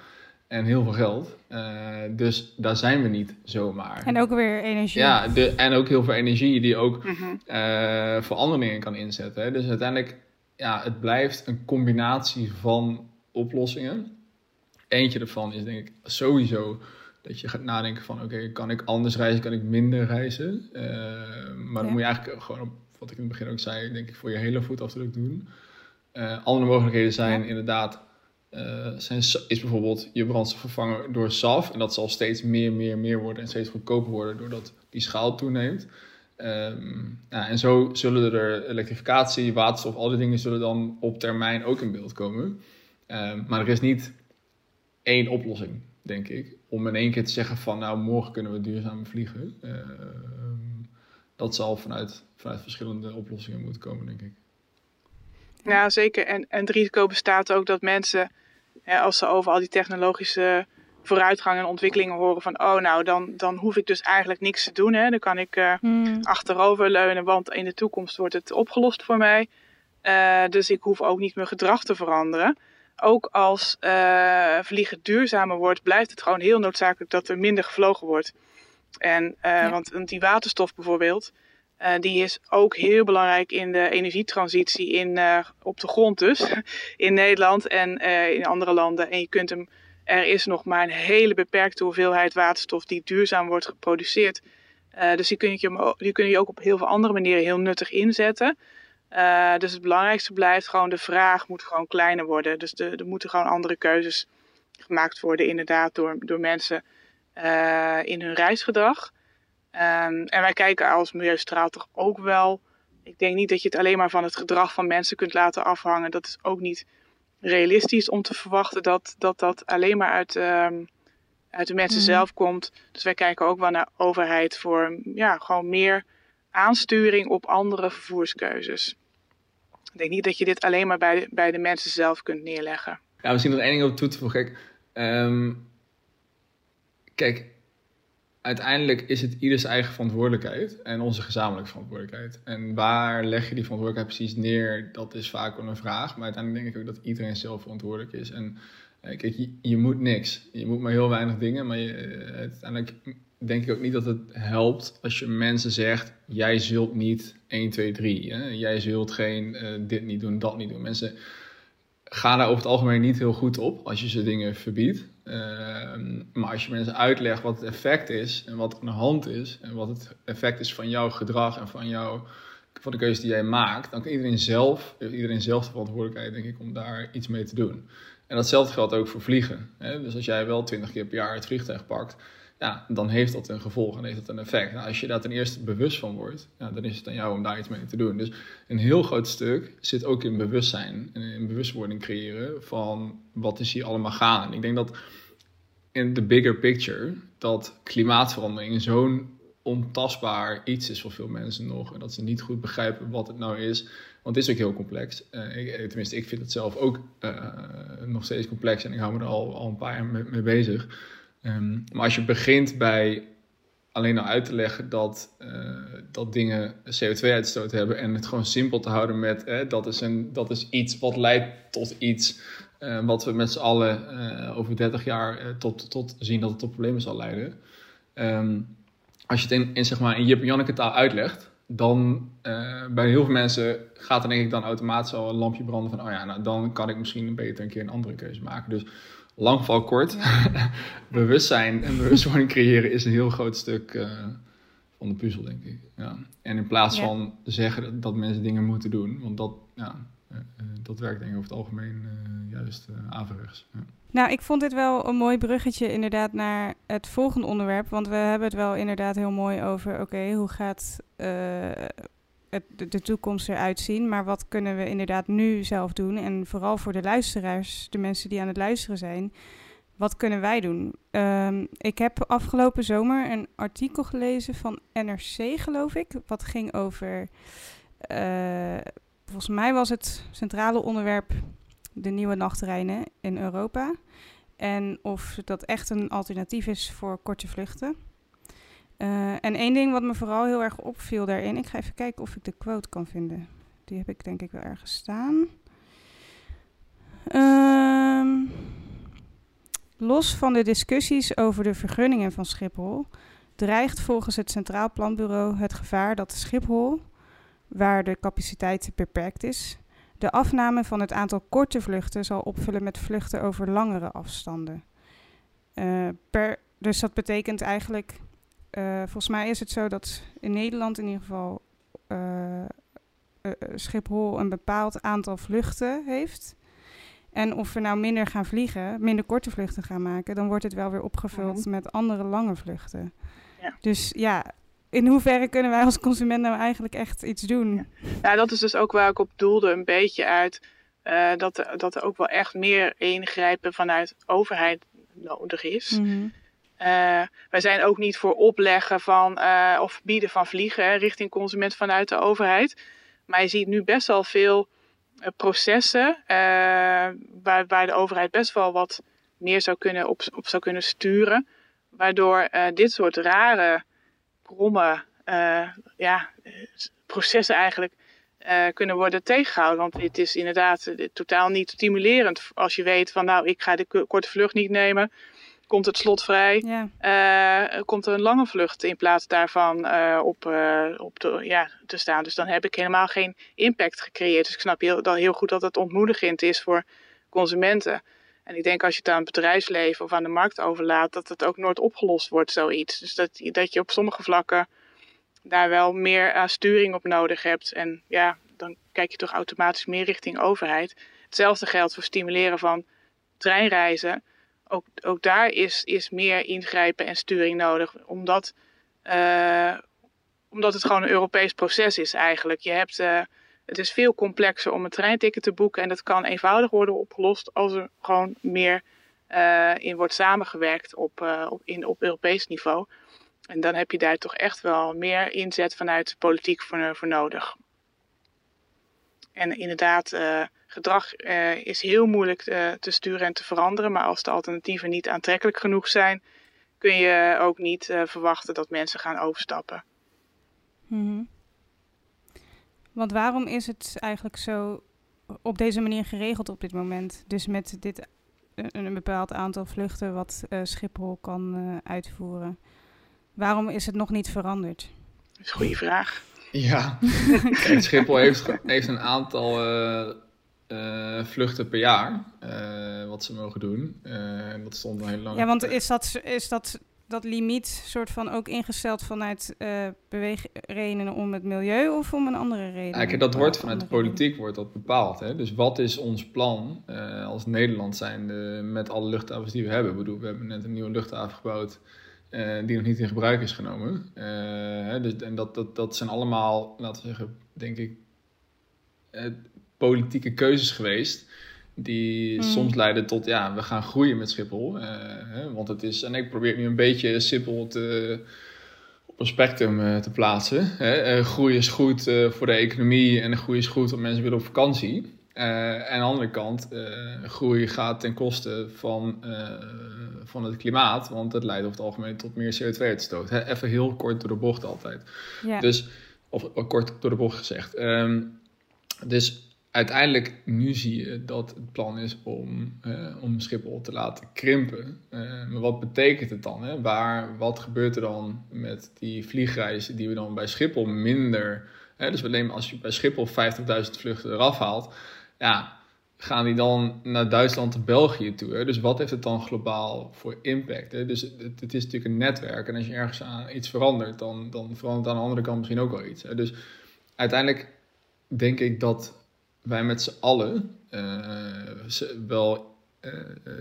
C: En heel veel geld. Eh, dus daar zijn we niet zomaar.
B: En ook weer energie.
C: Ja, de, en ook heel veel energie die ook eh, voor andere dingen kan inzetten. Hè. Dus uiteindelijk, ja, het blijft een combinatie van oplossingen. Eentje ervan is denk ik sowieso dat je gaat nadenken van... oké, kan ik anders reizen, kan ik minder reizen? Maar dan
B: Ja.
C: moet je eigenlijk gewoon op, wat ik in het begin ook zei... denk ik voor je hele voetafdruk doen. Eh, andere mogelijkheden zijn
B: Ja.
C: inderdaad... eh, zijn, is bijvoorbeeld je brandstof vervangen door SAF. En dat zal steeds meer, meer, meer worden en steeds goedkoper worden... doordat die schaal toeneemt. Nou, en zo zullen er elektrificatie, waterstof, al die dingen zullen dan op termijn ook in beeld komen. Ehm, maar er is niet één oplossing, denk ik, om in één keer te zeggen van nou morgen kunnen we duurzaam vliegen. Ehm, dat zal vanuit, vanuit verschillende oplossingen moeten komen, denk ik.
D: Ja, zeker. En, en het risico bestaat ook dat mensen, hè, als ze over al die technologische vooruitgang en ontwikkelingen horen van, oh nou, dan, dan hoef ik dus eigenlijk niks te doen. Hè. Dan kan ik eh,
B: Hmm.
D: achteroverleunen, want in de toekomst wordt het opgelost voor mij. Eh, dus ik hoef ook niet mijn gedrag te veranderen. Ook als eh, vliegen duurzamer wordt, blijft het gewoon heel noodzakelijk dat er minder gevlogen wordt. En, eh,
B: Ja.
D: want, want die waterstof bijvoorbeeld, eh, die is ook heel belangrijk in de energietransitie in, eh, op de grond dus, in Nederland en in andere landen. En je kunt hem, er is nog maar een hele beperkte hoeveelheid waterstof die duurzaam wordt geproduceerd. Dus die kun, je, die kun je ook op heel veel andere manieren heel nuttig inzetten. Dus het belangrijkste blijft gewoon de vraag moet gewoon kleiner worden. Dus de, er moeten gewoon andere keuzes gemaakt worden inderdaad door, door mensen eh, in hun reisgedrag. Ehm, en wij kijken als Milieustraal toch ook wel. Ik denk niet dat je het alleen maar van het gedrag van mensen kunt laten afhangen. Dat is ook niet realistisch om te verwachten dat dat, dat alleen maar uit, ehm, uit de mensen
B: Mhm.
D: zelf komt. Dus wij kijken ook wel naar overheid voor ja, gewoon meer aansturing op andere vervoerskeuzes. Ik denk niet dat je dit alleen maar bij de, bij de mensen zelf kunt neerleggen.
C: Ja, misschien nog één ding op toe te voegen. Ehm, kijk, uiteindelijk is het ieders eigen verantwoordelijkheid en onze gezamenlijke verantwoordelijkheid. En waar leg je die verantwoordelijkheid precies neer, dat is vaak wel een vraag. Maar uiteindelijk denk ik ook dat iedereen zelf verantwoordelijk is. En kijk, je, je, moet niks. Je moet maar heel weinig dingen. Maar je, uiteindelijk denk ik ook niet dat het helpt als je mensen zegt: jij zult niet 1, 2, 3. Hè? Jij zult geen dit niet doen, dat niet doen. Mensen gaan daar over het algemeen niet heel goed op als je ze dingen verbiedt. Ehm, maar als je mensen uitlegt wat het effect is en wat aan de hand is en wat het effect is van jouw gedrag en van, jou, van de keuze die jij maakt, dan kan iedereen zelf, iedereen zelf de verantwoordelijkheid, denk ik, om daar iets mee te doen. En datzelfde geldt ook voor vliegen. Hè? Dus als jij wel 20 keer per jaar het vliegtuig pakt, ja, dan heeft dat een gevolg en heeft dat een effect. Nou, als je daar ten eerste bewust van wordt, ja, dan is het aan jou om daar iets mee te doen. Dus een heel groot stuk zit ook in bewustzijn en in bewustwording creëren van wat is hier allemaal gaan. En ik denk dat in de bigger picture, dat klimaatverandering zo'n ontastbaar iets is voor veel mensen nog. En dat ze niet goed begrijpen wat het nou is. Want het is ook heel complex. Uh, ik, tenminste, ik vind het zelf ook uh, nog steeds complex en ik hou me er al, al een paar jaar mee bezig. Ehm, maar als je begint bij alleen al uit te leggen dat, uh, dat dingen CO2-uitstoot hebben en het gewoon simpel te houden met eh, dat, is een, dat is iets wat leidt tot iets uh, wat we met z'n allen over 30 jaar tot, tot zien dat het tot problemen zal leiden. Um, als je het in, in, zeg maar, in Jip en Janneke taal uitlegt, dan bij heel veel mensen gaat er denk ik dan automatisch al een lampje branden van, oh ja, nou dan kan ik misschien beter een keer een andere keuze maken. Dus lang val kort. Bewustzijn en bewustwording creëren is een heel groot stuk uh, van de puzzel, denk ik. Ja. En in plaats van zeggen dat, mensen dingen moeten doen, want dat, ja, uh, dat werkt denk ik over het algemeen juist averechts. Ja.
B: Nou, ik vond dit wel een mooi bruggetje inderdaad naar het volgende onderwerp. Want we hebben het wel inderdaad heel mooi over, oké, hoe gaat het, de, toekomst eruit zien. Maar wat kunnen we inderdaad nu zelf doen? En vooral voor de luisteraars, de mensen die aan het luisteren zijn. Wat kunnen wij doen? Um, ik heb afgelopen zomer een artikel gelezen van NRC, geloof ik. Wat ging over. Uh, volgens mij was het centrale onderwerp de nieuwe nachttreinen in Europa. En of dat echt een alternatief is voor korte vluchten. Uh, en één ding wat me vooral heel erg opviel daarin, ik ga even kijken of ik de quote kan vinden. Die heb ik denk ik wel ergens staan. Um, los van de discussies over de vergunningen van Schiphol, dreigt volgens het Centraal Planbureau het gevaar dat Schiphol, waar de capaciteit beperkt is, de afname van het aantal korte vluchten zal opvullen met vluchten over langere afstanden. Per, dus dat betekent eigenlijk uh, volgens mij is het zo dat in Nederland in ieder geval uh, Schiphol een bepaald aantal vluchten heeft. En of we nou minder gaan vliegen, minder korte vluchten gaan maken, dan wordt het wel weer opgevuld mhm. met andere lange vluchten. Ja. Dus ja, in hoeverre kunnen wij als consument nou eigenlijk echt iets doen?
D: Ja, ja dat is dus ook waar ik op doelde, een beetje uit uh, dat, er, dat er ook wel echt meer ingrijpen vanuit overheid nodig is. Mm uh, wij zijn ook niet voor opleggen van uh, of bieden van vliegen richting consument vanuit de overheid. Maar je ziet nu best wel veel uh, processen waar, de overheid best wel wat meer zou kunnen op, op zou kunnen sturen. Waardoor dit soort rare, kromme ja, processen eigenlijk kunnen worden tegengehouden. Want het is inderdaad totaal niet stimulerend als je weet van nou ik ga de korte vlucht niet nemen komt het slot vrij, ja. uh, komt er een lange vlucht in plaats daarvan uh, op, uh, op de, ja, te staan. Dus dan heb ik helemaal geen impact gecreëerd. Dus ik snap heel, heel goed dat het ontmoedigend is voor consumenten. En ik denk als je het aan het bedrijfsleven of aan de markt overlaat, dat het ook nooit opgelost wordt, zoiets. Dus dat, dat je op sommige vlakken daar wel meer sturing op nodig hebt. En ja, dan kijk je toch automatisch meer richting overheid. Hetzelfde geldt voor stimuleren van treinreizen ook, ook daar is, is meer ingrijpen en sturing nodig. Omdat, uh, omdat het gewoon een Europees proces is eigenlijk. Je hebt, uh, het is veel complexer om een treinticket te boeken. En dat kan eenvoudig worden opgelost als er gewoon meer uh, in wordt samengewerkt op, op, in, op Europees niveau. En dan heb je daar toch echt wel meer inzet vanuit de politiek voor, voor nodig. En inderdaad, gedrag uh, is heel moeilijk uh, te sturen en te veranderen. Maar als de alternatieven niet aantrekkelijk genoeg zijn, kun je ook niet uh, verwachten dat mensen gaan overstappen.
B: Mm Want waarom is het eigenlijk zo op deze manier geregeld op dit moment? Dus met dit een, een bepaald aantal vluchten wat Schiphol kan uitvoeren. Waarom is het nog niet veranderd?
D: Dat is een goede vraag.
C: Ja, Kijk, Schiphol heeft, heeft een aantal uh, vluchten per jaar, uh, wat ze mogen doen. Uh, dat stond al heel lang.
B: Ja, want is dat, is dat, dat limiet soort van ook ingesteld vanuit beweegredenen om het milieu of om een andere reden?
C: Ja, dat wordt vanuit de politiek wordt dat bepaald. Hè? Dus wat is ons plan als Nederland zijnde met alle luchthavens die we hebben? Ik bedoel, we hebben net een nieuwe luchthaven gebouwd. die nog niet in gebruik is genomen. Dus, en dat, dat, dat zijn allemaal, laten we zeggen, denk ik, politieke keuzes geweest. Die mm. soms leiden tot, ja, we gaan groeien met Schiphol. Uh, hè, want het is, en ik probeer nu een beetje Schiphol te, op een spectrum uh, te plaatsen. Hè. Uh, groei is goed voor de economie en groei is goed want mensen willen op vakantie. en aan de andere kant, groei gaat ten koste van, van het klimaat, want het leidt over het algemeen tot meer CO2-uitstoot. Even heel kort door de bocht altijd. Ja. Dus, of kort door de bocht gezegd. Um, dus uiteindelijk nu zie je dat het plan is om, uh, om Schiphol te laten krimpen. Uh, maar wat betekent het dan? Hè? Waar, wat gebeurt er dan met die vliegreizen die we dan bij Schiphol minder... Hè? Dus alleen als je bij Schiphol 50.000 vluchten eraf haalt... Ja, gaan die dan naar Duitsland en België toe. Hè? Dus wat heeft het dan globaal voor impact? Hè? Dus het, het, is natuurlijk een netwerk. En als je ergens aan iets verandert, dan, dan verandert aan de andere kant misschien ook wel iets. Hè? Dus uiteindelijk denk ik dat wij met z'n allen uh, wel uh,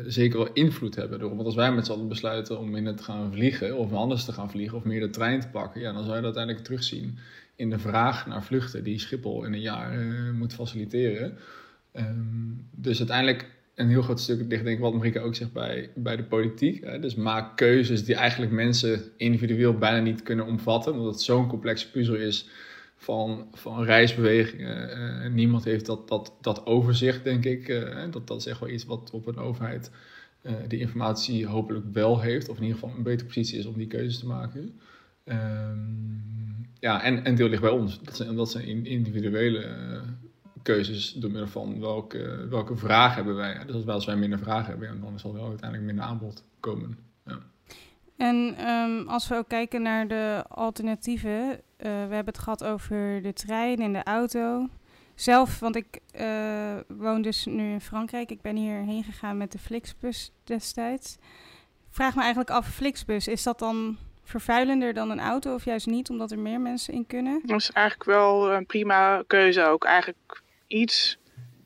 C: zeker wel invloed hebben erop. Want als wij met z'n allen besluiten om minder te gaan vliegen of anders te gaan vliegen of meer de trein te pakken, ja, dan zou je dat uiteindelijk terugzien in de vraag naar vluchten die Schiphol in een jaar moet faciliteren. Um, dus uiteindelijk een heel groot stuk ligt denk ik wat Marika ook zegt bij, bij de politiek. Hè? Dus maak keuzes die eigenlijk mensen individueel bijna niet kunnen omvatten, omdat het zo'n complexe puzzel is van, van reisbewegingen. Uh, niemand heeft dat, dat, dat overzicht, denk ik. Uh, dat, dat is echt wel iets wat op een overheid uh, die informatie hopelijk wel heeft, of in ieder geval een betere positie is om die keuzes te maken. Um, ja, en, en deel ligt bij ons. Dat zijn, dat zijn individuele keuzes door middel van welke, welke vraag hebben wij. Dus als wij minder vragen hebben, dan zal er wel uiteindelijk minder aanbod komen.
B: En um, als we ook kijken naar de alternatieven, uh, we hebben het gehad over de trein en de auto. Zelf, want ik uh, woon dus nu in Frankrijk. Ik ben hierheen gegaan met de Flixbus destijds. Vraag me eigenlijk af, Flixbus, is dat dan vervuilender dan een auto of juist niet, omdat er meer mensen in kunnen?
D: Dat is eigenlijk wel een prima keuze ook. Eigenlijk iets,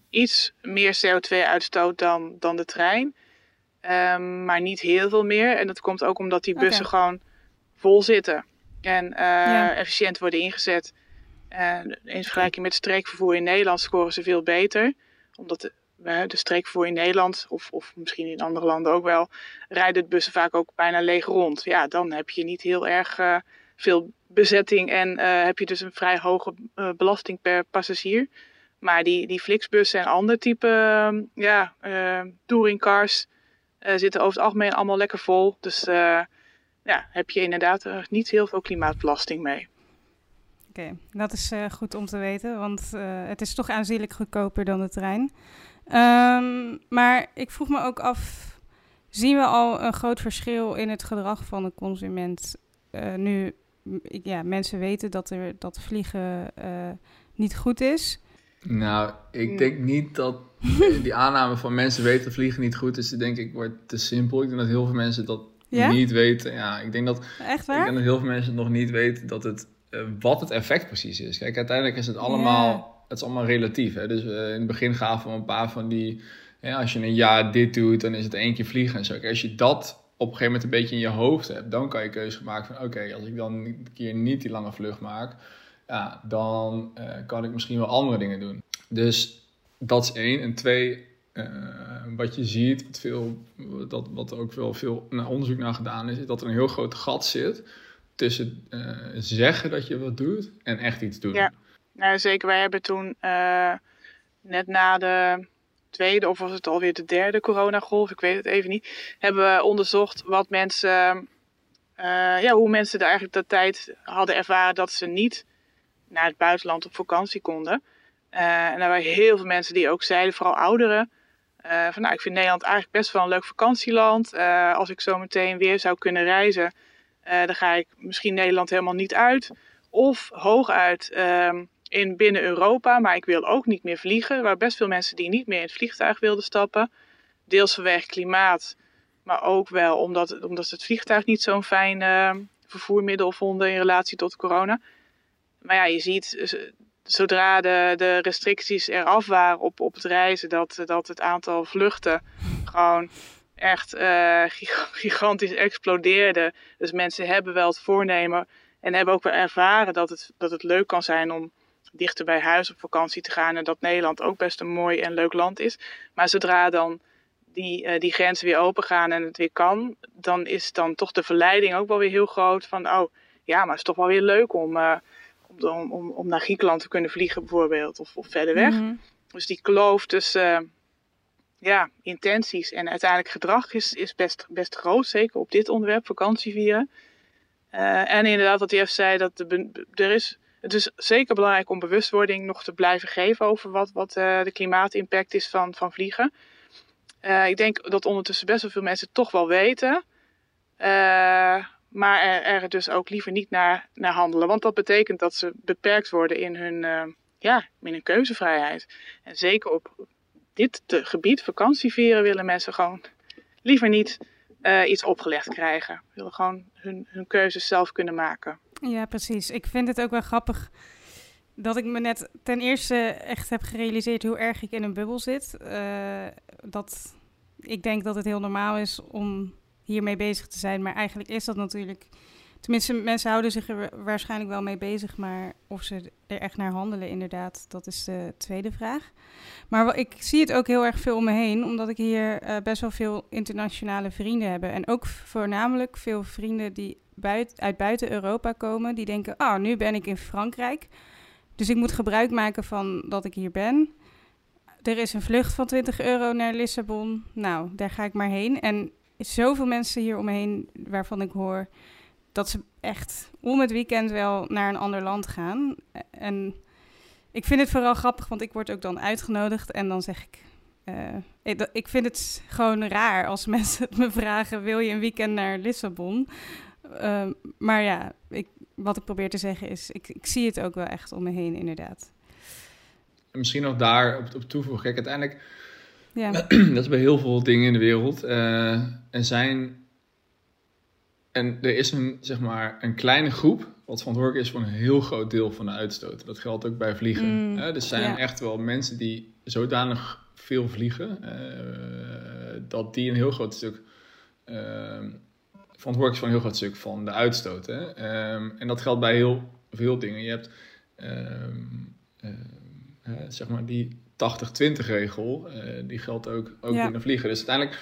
D: iets meer CO2-uitstoot dan, dan de trein. Um, maar niet heel veel meer. En dat komt ook omdat die bussen gewoon vol zitten en uh, efficiënt worden ingezet. Uh, in vergelijking met streekvervoer in Nederland scoren ze veel beter. Omdat de, de streekvervoer in Nederland, of, of misschien in andere landen ook wel, rijden de bussen vaak ook bijna leeg rond. Ja, dan heb je niet heel erg uh, veel bezetting en heb je dus een vrij hoge belasting per passagier. Maar die, die Flixbussen en andere type ehm, ja, touringcars zitten over het algemeen allemaal lekker vol. Dus ja, heb je inderdaad uh, niet heel veel klimaatbelasting mee.
B: Oké, dat is goed om te weten, want het is toch aanzienlijk goedkoper dan de trein. Um, maar ik vroeg me ook af, zien we al een groot verschil in het gedrag van de consument? nu ja, mensen weten dat, er, dat vliegen niet goed is.
C: Nou, ik denk niet dat die aanname van mensen weten dat vliegen niet goed is, denk ik, wordt te simpel. Ik denk dat heel veel mensen dat ja? niet weten. Ja, ik denk dat,
B: Echt waar?
C: Ik denk dat heel veel mensen nog niet weten dat het, uh, wat het effect precies is. Kijk, uiteindelijk is het allemaal, het is allemaal relatief. Hè? Dus uh, in het begin gaven we een paar van die, ja, als je een jaar dit doet, dan is het één keer vliegen en zo. Kijk, als je dat op een gegeven moment een beetje in je hoofd hebt, dan kan je keuze maken van oké, als ik dan een keer niet die lange vlucht maak, ja, dan uh, kan ik misschien wel andere dingen doen. Dus dat is één. En twee, uh, wat je ziet, wat, veel, dat, wat ook wel veel onderzoek naar gedaan is, is dat er een heel groot gat zit tussen uh, zeggen dat je wat doet en echt iets doen.
D: Ja, nou, zeker. Wij hebben toen net na de tweede, of was het alweer de derde coronagolf, ik weet het even niet, hebben we onderzocht wat mensen, ja, hoe mensen er eigenlijk de tijd hadden ervaren dat ze niet naar het buitenland op vakantie konden. en er waren heel veel mensen die ook zeiden, vooral ouderen, van, nou, ik vind Nederland eigenlijk best wel een leuk vakantieland. als ik zo meteen weer zou kunnen reizen, dan ga ik misschien Nederland helemaal niet uit. Of hooguit ehm, in binnen Europa, maar ik wil ook niet meer vliegen. Waren best veel mensen die niet meer in het vliegtuig wilden stappen. Deels vanwege klimaat, maar ook wel omdat, omdat het vliegtuig niet zo'n fijn uh, vervoermiddel vonden in relatie tot corona. Maar ja, je ziet, zodra de, de restricties eraf waren op, op het reizen, dat, dat het aantal vluchten gewoon echt uh, gigantisch explodeerde. Dus mensen hebben wel het voornemen en hebben ook wel ervaren dat het, dat het leuk kan zijn om dichter bij huis op vakantie te gaan. En dat Nederland ook best een mooi en leuk land is. Maar zodra dan die, uh, die grenzen weer open gaan en het weer kan, dan is dan toch de verleiding ook wel weer heel groot. Van oh ja, maar het is toch wel weer leuk om, om, om, om naar Griekenland te kunnen vliegen, bijvoorbeeld, of, of verder weg. Mhm. Dus die kloof tussen uh, ja, intenties en uiteindelijk gedrag is, is best, best groot. Zeker op dit onderwerp, vakantie vieren. en inderdaad, wat hij even zei, dat de, er is het is zeker belangrijk om bewustwording nog te blijven geven over wat, wat uh, de klimaatimpact is van, van vliegen. Uh, ik denk dat ondertussen best wel veel mensen toch wel weten. Maar er, er, dus ook liever niet naar, naar handelen. Want dat betekent dat ze beperkt worden in hun, ja, in hun keuzevrijheid. En zeker op dit gebied, vakantievieren, willen mensen gewoon liever niet iets opgelegd krijgen. Willen gewoon hun, hun keuzes zelf kunnen maken.
B: Ja, precies. Ik vind het ook wel grappig dat ik me net ten eerste echt heb gerealiseerd hoe erg ik in een bubbel zit. Uh, dat ik denk dat het heel normaal is om hiermee bezig te zijn, maar eigenlijk is dat natuurlijk. Tenminste, mensen houden zich er waarschijnlijk wel mee bezig, maar of ze er echt naar handelen, inderdaad, dat is de tweede vraag. Maar ik zie het ook heel erg veel om me heen, omdat ik hier uh, best wel veel internationale vrienden heb. En ook voornamelijk veel vrienden die uit buiten Europa komen, die denken: Ah, nu ben ik in Frankrijk. Dus ik moet gebruik maken van dat ik hier ben. Er is een vlucht van 20 euro naar Lissabon. Nou, daar ga ik maar heen. En zoveel mensen hier omheen waarvan ik hoor dat ze echt om het weekend wel naar een ander land gaan. En ik vind het vooral grappig, want ik word ook dan uitgenodigd en dan zeg ik. Uh, ik vind het gewoon raar als mensen me vragen: wil je een weekend naar Lissabon? Ehm, maar ja, ik, wat ik probeer te zeggen is, ik, ik zie het ook wel echt om me heen, inderdaad.
C: En misschien nog daar op, op toevoegen. Kijk, uiteindelijk, ja. dat is bij heel veel dingen in de wereld. Uh, en zijn, en er is een, zeg maar, een kleine groep wat verantwoordelijk is voor een heel groot deel van de uitstoot. Dat geldt ook bij vliegen. Mm, er zijn echt wel mensen die zodanig veel vliegen, uh, dat die een heel groot stuk verantwoordelijk is voor een heel groot stuk van de uitstoot. Hè? Um, en dat geldt bij heel veel dingen. Je hebt um, uh, zeg maar die 80-20 regel, uh, die geldt ook, ook ja. binnen vliegen. Dus uiteindelijk,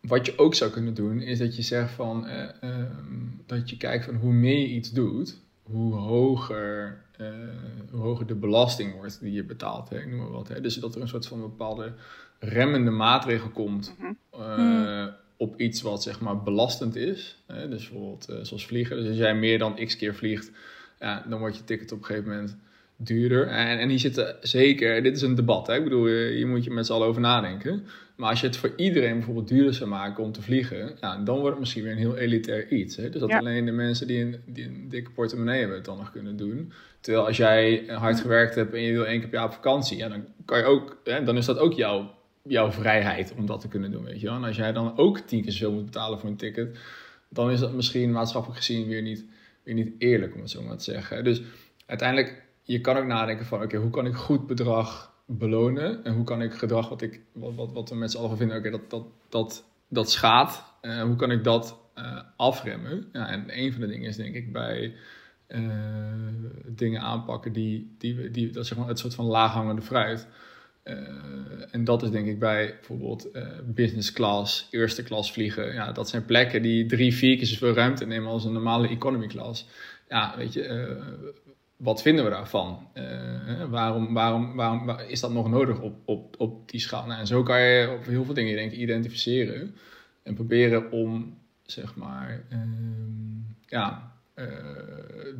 C: wat je ook zou kunnen doen, is dat je zegt van, uh, um, dat je kijkt van hoe meer je iets doet, hoe hoger, hoe hoger de belasting wordt die je betaalt. Hè? Ik noem maar wat. Hè? Dus dat er een soort van bepaalde remmende maatregel komt. Mm -hmm op iets wat zeg maar belastend is. Hè? Dus bijvoorbeeld zoals vliegen. Dus als jij meer dan x keer vliegt, ja, dan wordt je ticket op een gegeven moment duurder. En, en hier zitten zeker, dit is een debat, hè? ik bedoel, hier moet je met z'n allen over nadenken. Maar als je het voor iedereen bijvoorbeeld duurder zou maken om te vliegen, ja, dan wordt het misschien weer een heel elitair iets. Hè? Dus dat alleen de mensen die een, die een dikke portemonnee hebben het dan nog kunnen doen. Terwijl als jij hard gewerkt hebt en je wil één keer per jaar op vakantie, ja, dan kan je ook, hè, dan is dat ook jouw jouw vrijheid om dat te kunnen doen, weet je wel. En als jij dan ook tien keer zoveel moet betalen voor een ticket, dan is dat misschien maatschappelijk gezien weer niet, weer niet eerlijk, om het zo maar te zeggen. Dus uiteindelijk, je kan ook nadenken van, oké, hoe kan ik goed bedrag belonen? En hoe kan ik gedrag wat, ik, wat, wat, wat we met z'n allen vinden, oké, dat, dat, dat, dat schaadt. Uh, hoe kan ik dat uh, afremmen? Ja, en een van de dingen is denk ik bij uh, dingen aanpakken die, die, die dat zeg maar het soort van laaghangende fruit en dat is denk ik bij bijvoorbeeld business class, eerste klas vliegen. Ja, dat zijn plekken die drie, vier keer zoveel ruimte nemen als een normale economy class. Ja, weet je, wat vinden we daarvan? waarom, waarom, waarom is dat nog nodig op, op, op die schaal? Nou, en zo kan je op heel veel dingen denk ik, identificeren en proberen om, zeg maar, ehm, ja,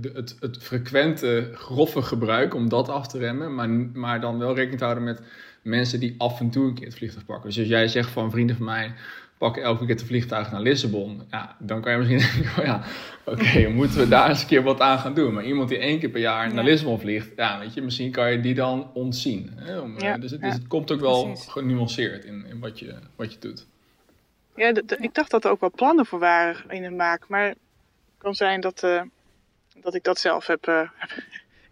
C: de, het, het frequente, grove gebruik om dat af te remmen, maar, maar dan wel rekening te houden met mensen die af en toe een keer het vliegtuig pakken. Dus als jij zegt van vrienden van mij pakken elke keer het vliegtuig naar Lissabon. Ja, dan kan je misschien denken, ja, oké, moeten we daar eens een keer wat aan gaan doen. Maar iemand die één keer per jaar naar Lissabon vliegt, ja, weet je, misschien kan je die dan ontzien. Hè? Om, ja, dus, het, dus, het, komt ook wel Precies. genuanceerd in, in wat, je, wat je doet.
D: Ja, ik dacht dat er ook wel plannen voor waren in de maak. Maar het kan zijn dat, uh, dat ik dat zelf heb, uh,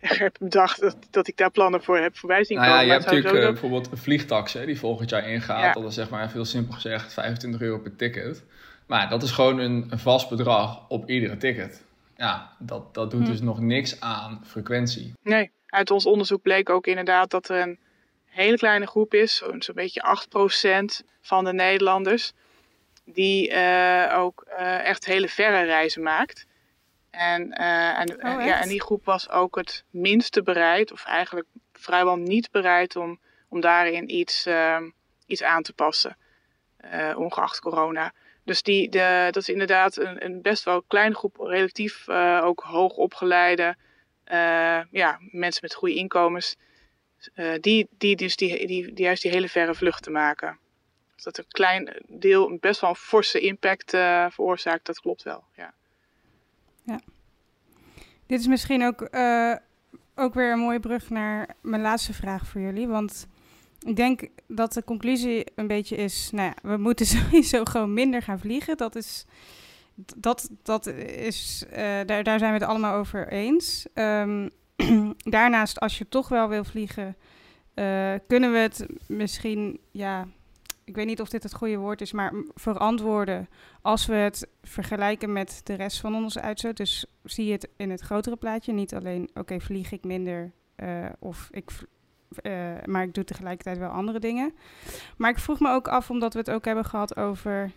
D: heb bedacht. Dat, dat ik daar plannen voor heb voorbij zien
C: nou. Ja, je hebt natuurlijk uh, bijvoorbeeld een vliegtax hè, die volgend jaar ingaat. Dat is zeg maar veel simpel gezegd 25 euro per ticket. Maar dat is gewoon een, een vast bedrag op iedere ticket. Ja, dat, dat doet hm. dus nog niks aan frequentie.
D: Nee, uit ons onderzoek bleek ook inderdaad dat er een hele kleine groep is, zo'n zo beetje 8% van de Nederlanders, die uh, ook uh, echt hele verre reizen maakt. En, uh, en, oh, ja, en die groep was ook het minste bereid, of eigenlijk vrijwel niet bereid om, om daarin iets, iets aan te passen, ongeacht corona. Dus die, de, dat is inderdaad een, een best wel kleine groep, relatief ook hoog opgeleide ja, mensen met goede inkomens, die, die dus die, die, die juist die hele verre vluchten maken. Dus dat een klein deel best wel een forse impact veroorzaakt, dat klopt wel. Ja.
B: Ja. Dit is misschien ook, uh, ook weer een mooie brug naar mijn laatste vraag voor jullie. Want ik denk dat de conclusie een beetje is: nou ja, we moeten sowieso gewoon minder gaan vliegen. Dat is. Dat, dat is, uh, daar, daar zijn we het allemaal over eens. Um, daarnaast, als je toch wel wil vliegen, uh, kunnen we het misschien ja, ik weet niet of dit het goede woord is, maar verantwoorden als we het vergelijken met de rest van onze uitstoot. Dus zie je het in het grotere plaatje, niet alleen, oké, vlieg ik minder uh, of ik, uh, maar ik doe tegelijkertijd wel andere dingen. Maar ik vroeg me ook af, omdat we het ook hebben gehad over uh,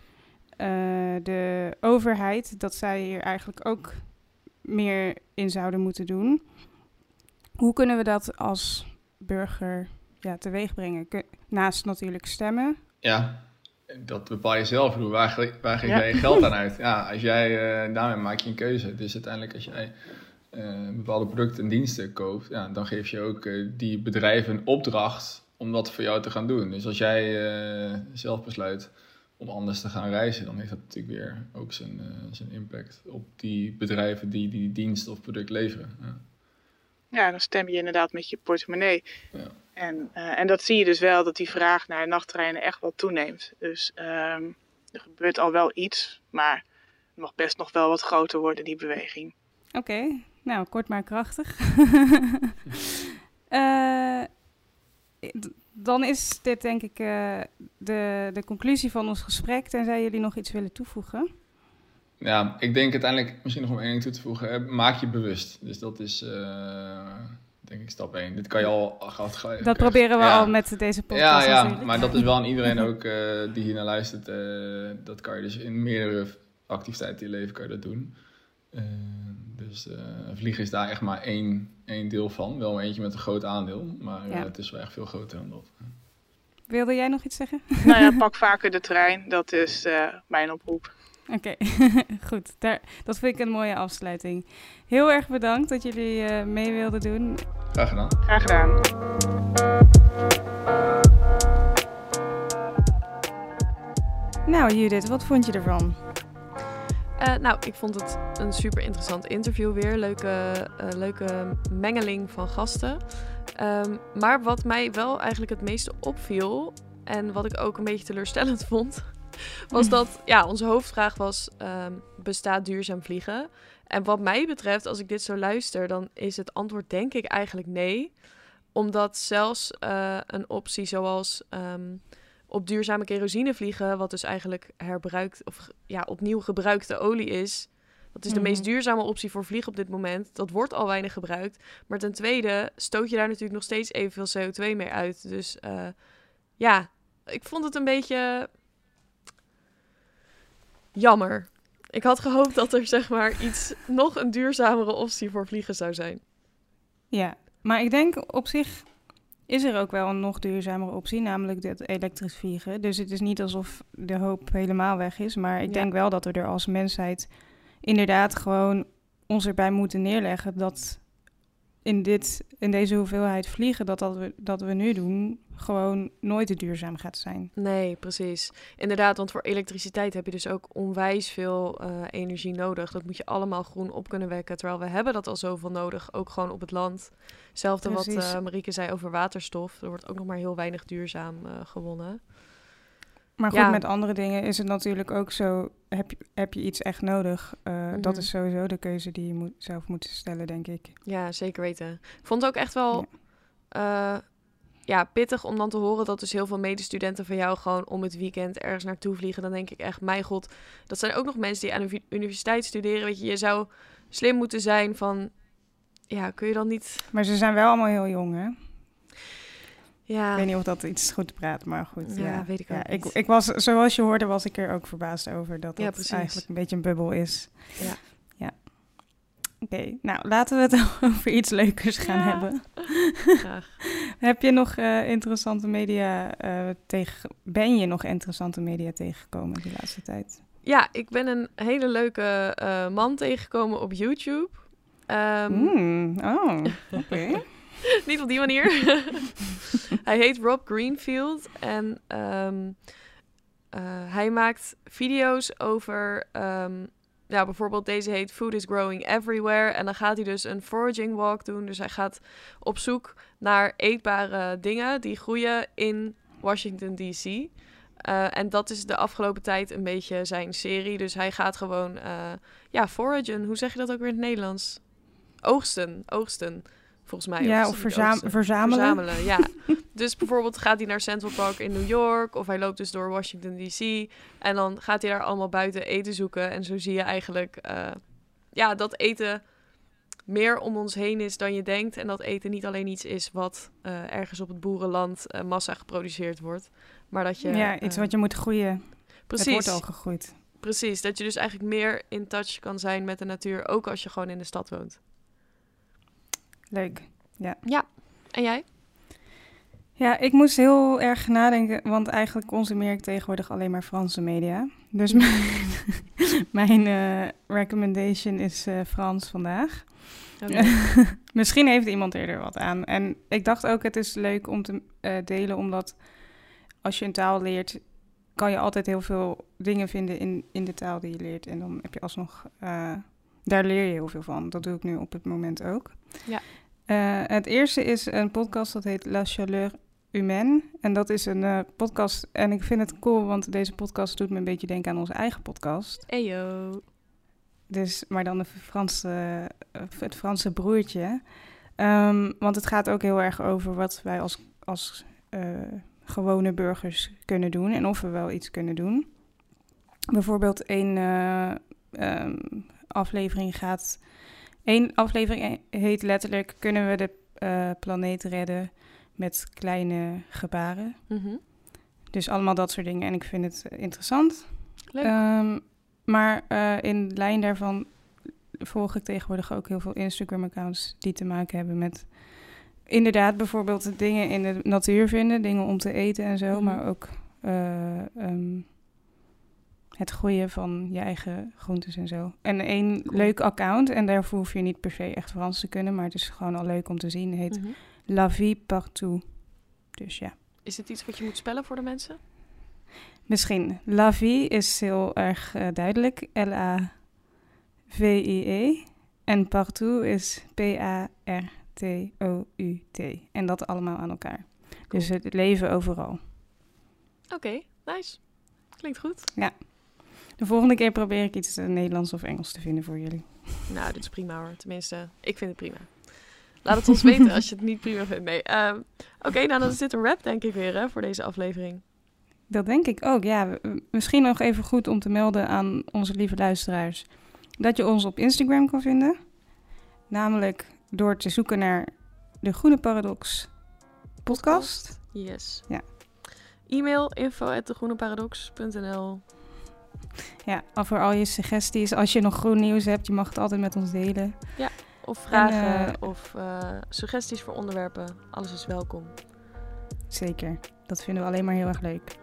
B: de overheid, dat zij hier eigenlijk ook meer in zouden moeten doen. Hoe kunnen we dat als burger ja, teweeg brengen? Naast natuurlijk stemmen,
C: ja, dat bepaal je zelf. waar, waar geef jij je geld aan uit? Ja, als jij, uh, daarmee maak je een keuze. Dus uiteindelijk als jij uh, bepaalde producten en diensten koopt, ja, dan geef je ook uh, die bedrijven een opdracht om dat voor jou te gaan doen. Dus als jij zelf besluit om anders te gaan reizen, dan heeft dat natuurlijk weer ook zijn, zijn impact op die bedrijven die die dienst of product leveren. Ja.
D: ja, dan stem je inderdaad met je portemonnee. Ja. En, uh, en dat zie je dus wel, dat die vraag naar nachttreinen echt wel toeneemt. Dus um, er gebeurt al wel iets, maar het mag best nog wel wat groter worden, die beweging.
B: Oké, okay. nou, kort maar krachtig. uh, dan is dit denk ik uh, de, de conclusie van ons gesprek, tenzij jullie nog iets willen toevoegen.
C: Ja, ik denk uiteindelijk misschien nog om één ding toe te voegen. Maak je bewust. Dus dat is denk ik stap 1. Dit kan je al gehad.
B: Dat proberen we al met deze podcast.
C: Ja, ja maar dat is wel aan iedereen ook uh, die hier naar luistert. Uh, dat kan je dus in meerdere activiteiten in je leven kan je dat doen. Uh, dus vliegen is daar echt maar één, één deel van. Wel eentje met een groot aandeel, maar ja. het is wel echt veel groter dan dat.
B: Wilde jij nog iets zeggen?
D: Nou ja, pak vaker de trein. Dat is mijn oproep.
B: Oké, goed. Daar, dat vind ik een mooie afsluiting. Heel erg bedankt dat jullie uh, mee wilden doen.
C: Graag gedaan.
D: Graag gedaan.
B: Nou Judith, wat vond je ervan?
A: Uh, nou, ik vond het een super interessant interview weer. Leuke, uh, leuke mengeling van gasten. Um, maar wat mij wel eigenlijk het meeste opviel... en wat ik ook een beetje teleurstellend vond was dat, ja, onze hoofdvraag was, um, bestaat duurzaam vliegen? En wat mij betreft, als ik dit zo luister, dan is het antwoord denk ik eigenlijk nee. Omdat zelfs uh, een optie zoals um, op duurzame kerosine vliegen, wat dus eigenlijk herbruikt of ja, opnieuw gebruikte olie is. Dat is de meest mhm. duurzame optie voor vliegen op dit moment. Dat wordt al weinig gebruikt. Maar ten tweede stoot je daar natuurlijk nog steeds evenveel CO2 mee uit. Dus uh, ja, ik vond het een beetje jammer. Ik had gehoopt dat er zeg maar iets nog een duurzamere optie voor vliegen zou zijn.
B: Ja, maar ik denk op zich is er ook wel een nog duurzamere optie, namelijk het elektrisch vliegen. Dus het is niet alsof de hoop helemaal weg is, maar ik denk wel dat we er als mensheid inderdaad gewoon ons erbij moeten neerleggen dat in, dit, in deze hoeveelheid vliegen dat, dat, we, dat we nu doen, gewoon nooit te duurzaam gaat zijn.
A: Nee, precies. Inderdaad, want voor elektriciteit heb je dus ook onwijs veel eh, energie nodig. Dat moet je allemaal groen op kunnen wekken. Terwijl we hebben dat al zoveel nodig, ook gewoon op het land. Hetzelfde wat uh, Marieke zei over waterstof. Er wordt ook nog maar heel weinig duurzaam uh, gewonnen.
B: Maar goed,
A: Ja.
B: met andere dingen is het natuurlijk ook zo, heb je, heb je iets echt nodig? Uh, Dat
A: Mhm.
B: is sowieso de keuze die je moet, zelf moet stellen, denk ik.
A: Ja, zeker weten. Ik vond het ook echt wel ja. ja, pittig om dan te horen dat dus heel veel medestudenten van jou gewoon om het weekend ergens naartoe vliegen. Dan denk ik echt, mijn god, dat zijn ook nog mensen die aan de universiteit studeren. Weet je, je zou slim moeten zijn van, ja, kun je dan niet...
B: Maar ze zijn wel allemaal heel jong, hè?
A: Ja.
B: Ik weet niet of dat iets goed praat, maar goed.
A: Ja,
B: Ja,
A: weet ik ook
B: ja. Ik, ik was, zoals je hoorde, was ik er ook verbaasd over dat het eigenlijk een beetje een bubbel is.
A: Ja.
B: ja. Oké, nou laten we het over iets leukers gaan hebben.
A: Graag.
B: Heb je nog eh, interessante media eh, tegen? Ben je nog interessante media tegengekomen de laatste tijd?
A: Ja, ik ben een hele leuke eh, man tegengekomen op YouTube. Ehm,
B: Mm, oh, oké.
A: Niet op die manier. hij heet Rob Greenfield en ehm, eh, hij maakt video's over, ehm, ja, bijvoorbeeld deze heet Food is Growing Everywhere. En dan gaat hij dus een foraging walk doen. Dus hij gaat op zoek naar eetbare dingen die groeien in Washington DC. Eh, en dat is de afgelopen tijd een beetje zijn serie. Dus hij gaat gewoon, eh, ja, foragen. Hoe zeg je dat ook weer in het Nederlands? Oogsten, oogsten. Volgens mij.
B: ja, of verzamelen.
A: Verzamelen, ja. dus bijvoorbeeld gaat hij naar Central Park in New York of hij loopt dus door Washington DC en dan gaat hij daar allemaal buiten eten zoeken en zo zie je eigenlijk eh, ja, dat eten meer om ons heen is dan je denkt en dat eten niet alleen iets is wat eh, ergens op het boerenland eh, massa geproduceerd wordt, maar dat je
B: ja, iets wat je moet groeien.
A: precies
B: Het wordt al gegroeid.
A: precies dat je dus eigenlijk meer in touch kan zijn met de natuur ook als je gewoon in de stad woont.
B: Leuk.
A: En jij?
B: Ja, ik moest heel erg nadenken, want eigenlijk consumeer ik tegenwoordig alleen maar Franse media. Dus mijn, mijn eh, recommendation is eh, Frans vandaag. Misschien heeft iemand er wat aan. En ik dacht ook, het is leuk om te eh, delen, omdat als je een taal leert, kan je altijd heel veel dingen vinden in, in de taal die je leert. En dan heb je alsnog, daar leer je heel veel van. Dat doe ik nu op het moment ook.
A: Ja.
B: Eh, het eerste is een podcast dat heet La Chaleur Humaine. En dat is een eh, podcast. En ik vind het cool, want deze podcast doet me een beetje denken aan onze eigen podcast.
A: Eyo.
B: Dus, maar dan de Franse, eh, het Franse broertje. Ehm, want het gaat ook heel erg over wat wij als, als gewone burgers kunnen doen en of we wel iets kunnen doen. Bijvoorbeeld één eh, ehm, aflevering gaat. Één aflevering heet letterlijk: Kunnen we de eh, planeet redden met kleine gebaren?
A: Mhm.
B: Dus allemaal dat soort dingen. En ik vind het eh, interessant.
A: Leuk.
B: Ehm, maar eh, in lijn daarvan volg ik tegenwoordig ook heel veel Instagram-accounts die te maken hebben met inderdaad bijvoorbeeld dingen in de natuur vinden, dingen om te eten en zo,
A: Mhm.
B: maar ook eh, ehm, het groeien van je eigen groentes en zo. En één
A: Cool.
B: leuk account, en daarvoor hoef je niet per se echt Frans te kunnen, maar het is gewoon al leuk om te zien, heet
A: Mhm.
B: La Vie Partout. Dus ja.
A: Is het iets wat je moet spellen voor de mensen?
B: Misschien. La vie is heel erg eh, duidelijk. L-A-V-I-E. En partout is P-A-R-T-O-U-T. En dat allemaal aan elkaar. Dus het leven overal.
A: Oké, nice. Klinkt goed.
B: De volgende keer probeer ik iets eh, Nederlands of Engels te vinden voor jullie.
A: Nou, dit is prima hoor. Tenminste, ik vind het prima. Laat het ons weten als je het niet prima vindt. Nee. ehm, Oké, nou dan is dit een rap denk ik weer hè, voor deze aflevering.
B: Dat denk ik ook. Ja, misschien nog even goed om te melden aan onze lieve luisteraars. Dat je ons op Instagram kan vinden. Namelijk door te zoeken naar de Groene Paradox podcast.
A: Yes.
B: Ja.
A: E-mail info at
B: Ja, voor al je suggesties. Als je nog groen nieuws hebt, je mag het altijd met ons delen.
A: Of vragen
B: En, eh,
A: of eh, suggesties voor onderwerpen. Alles is welkom.
B: Zeker. Dat vinden we alleen maar heel erg leuk.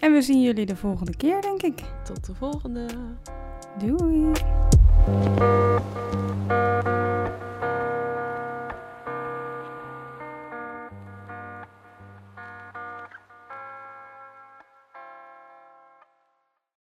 B: En we zien jullie de volgende keer, denk ik.
A: Tot de volgende.
B: Doei!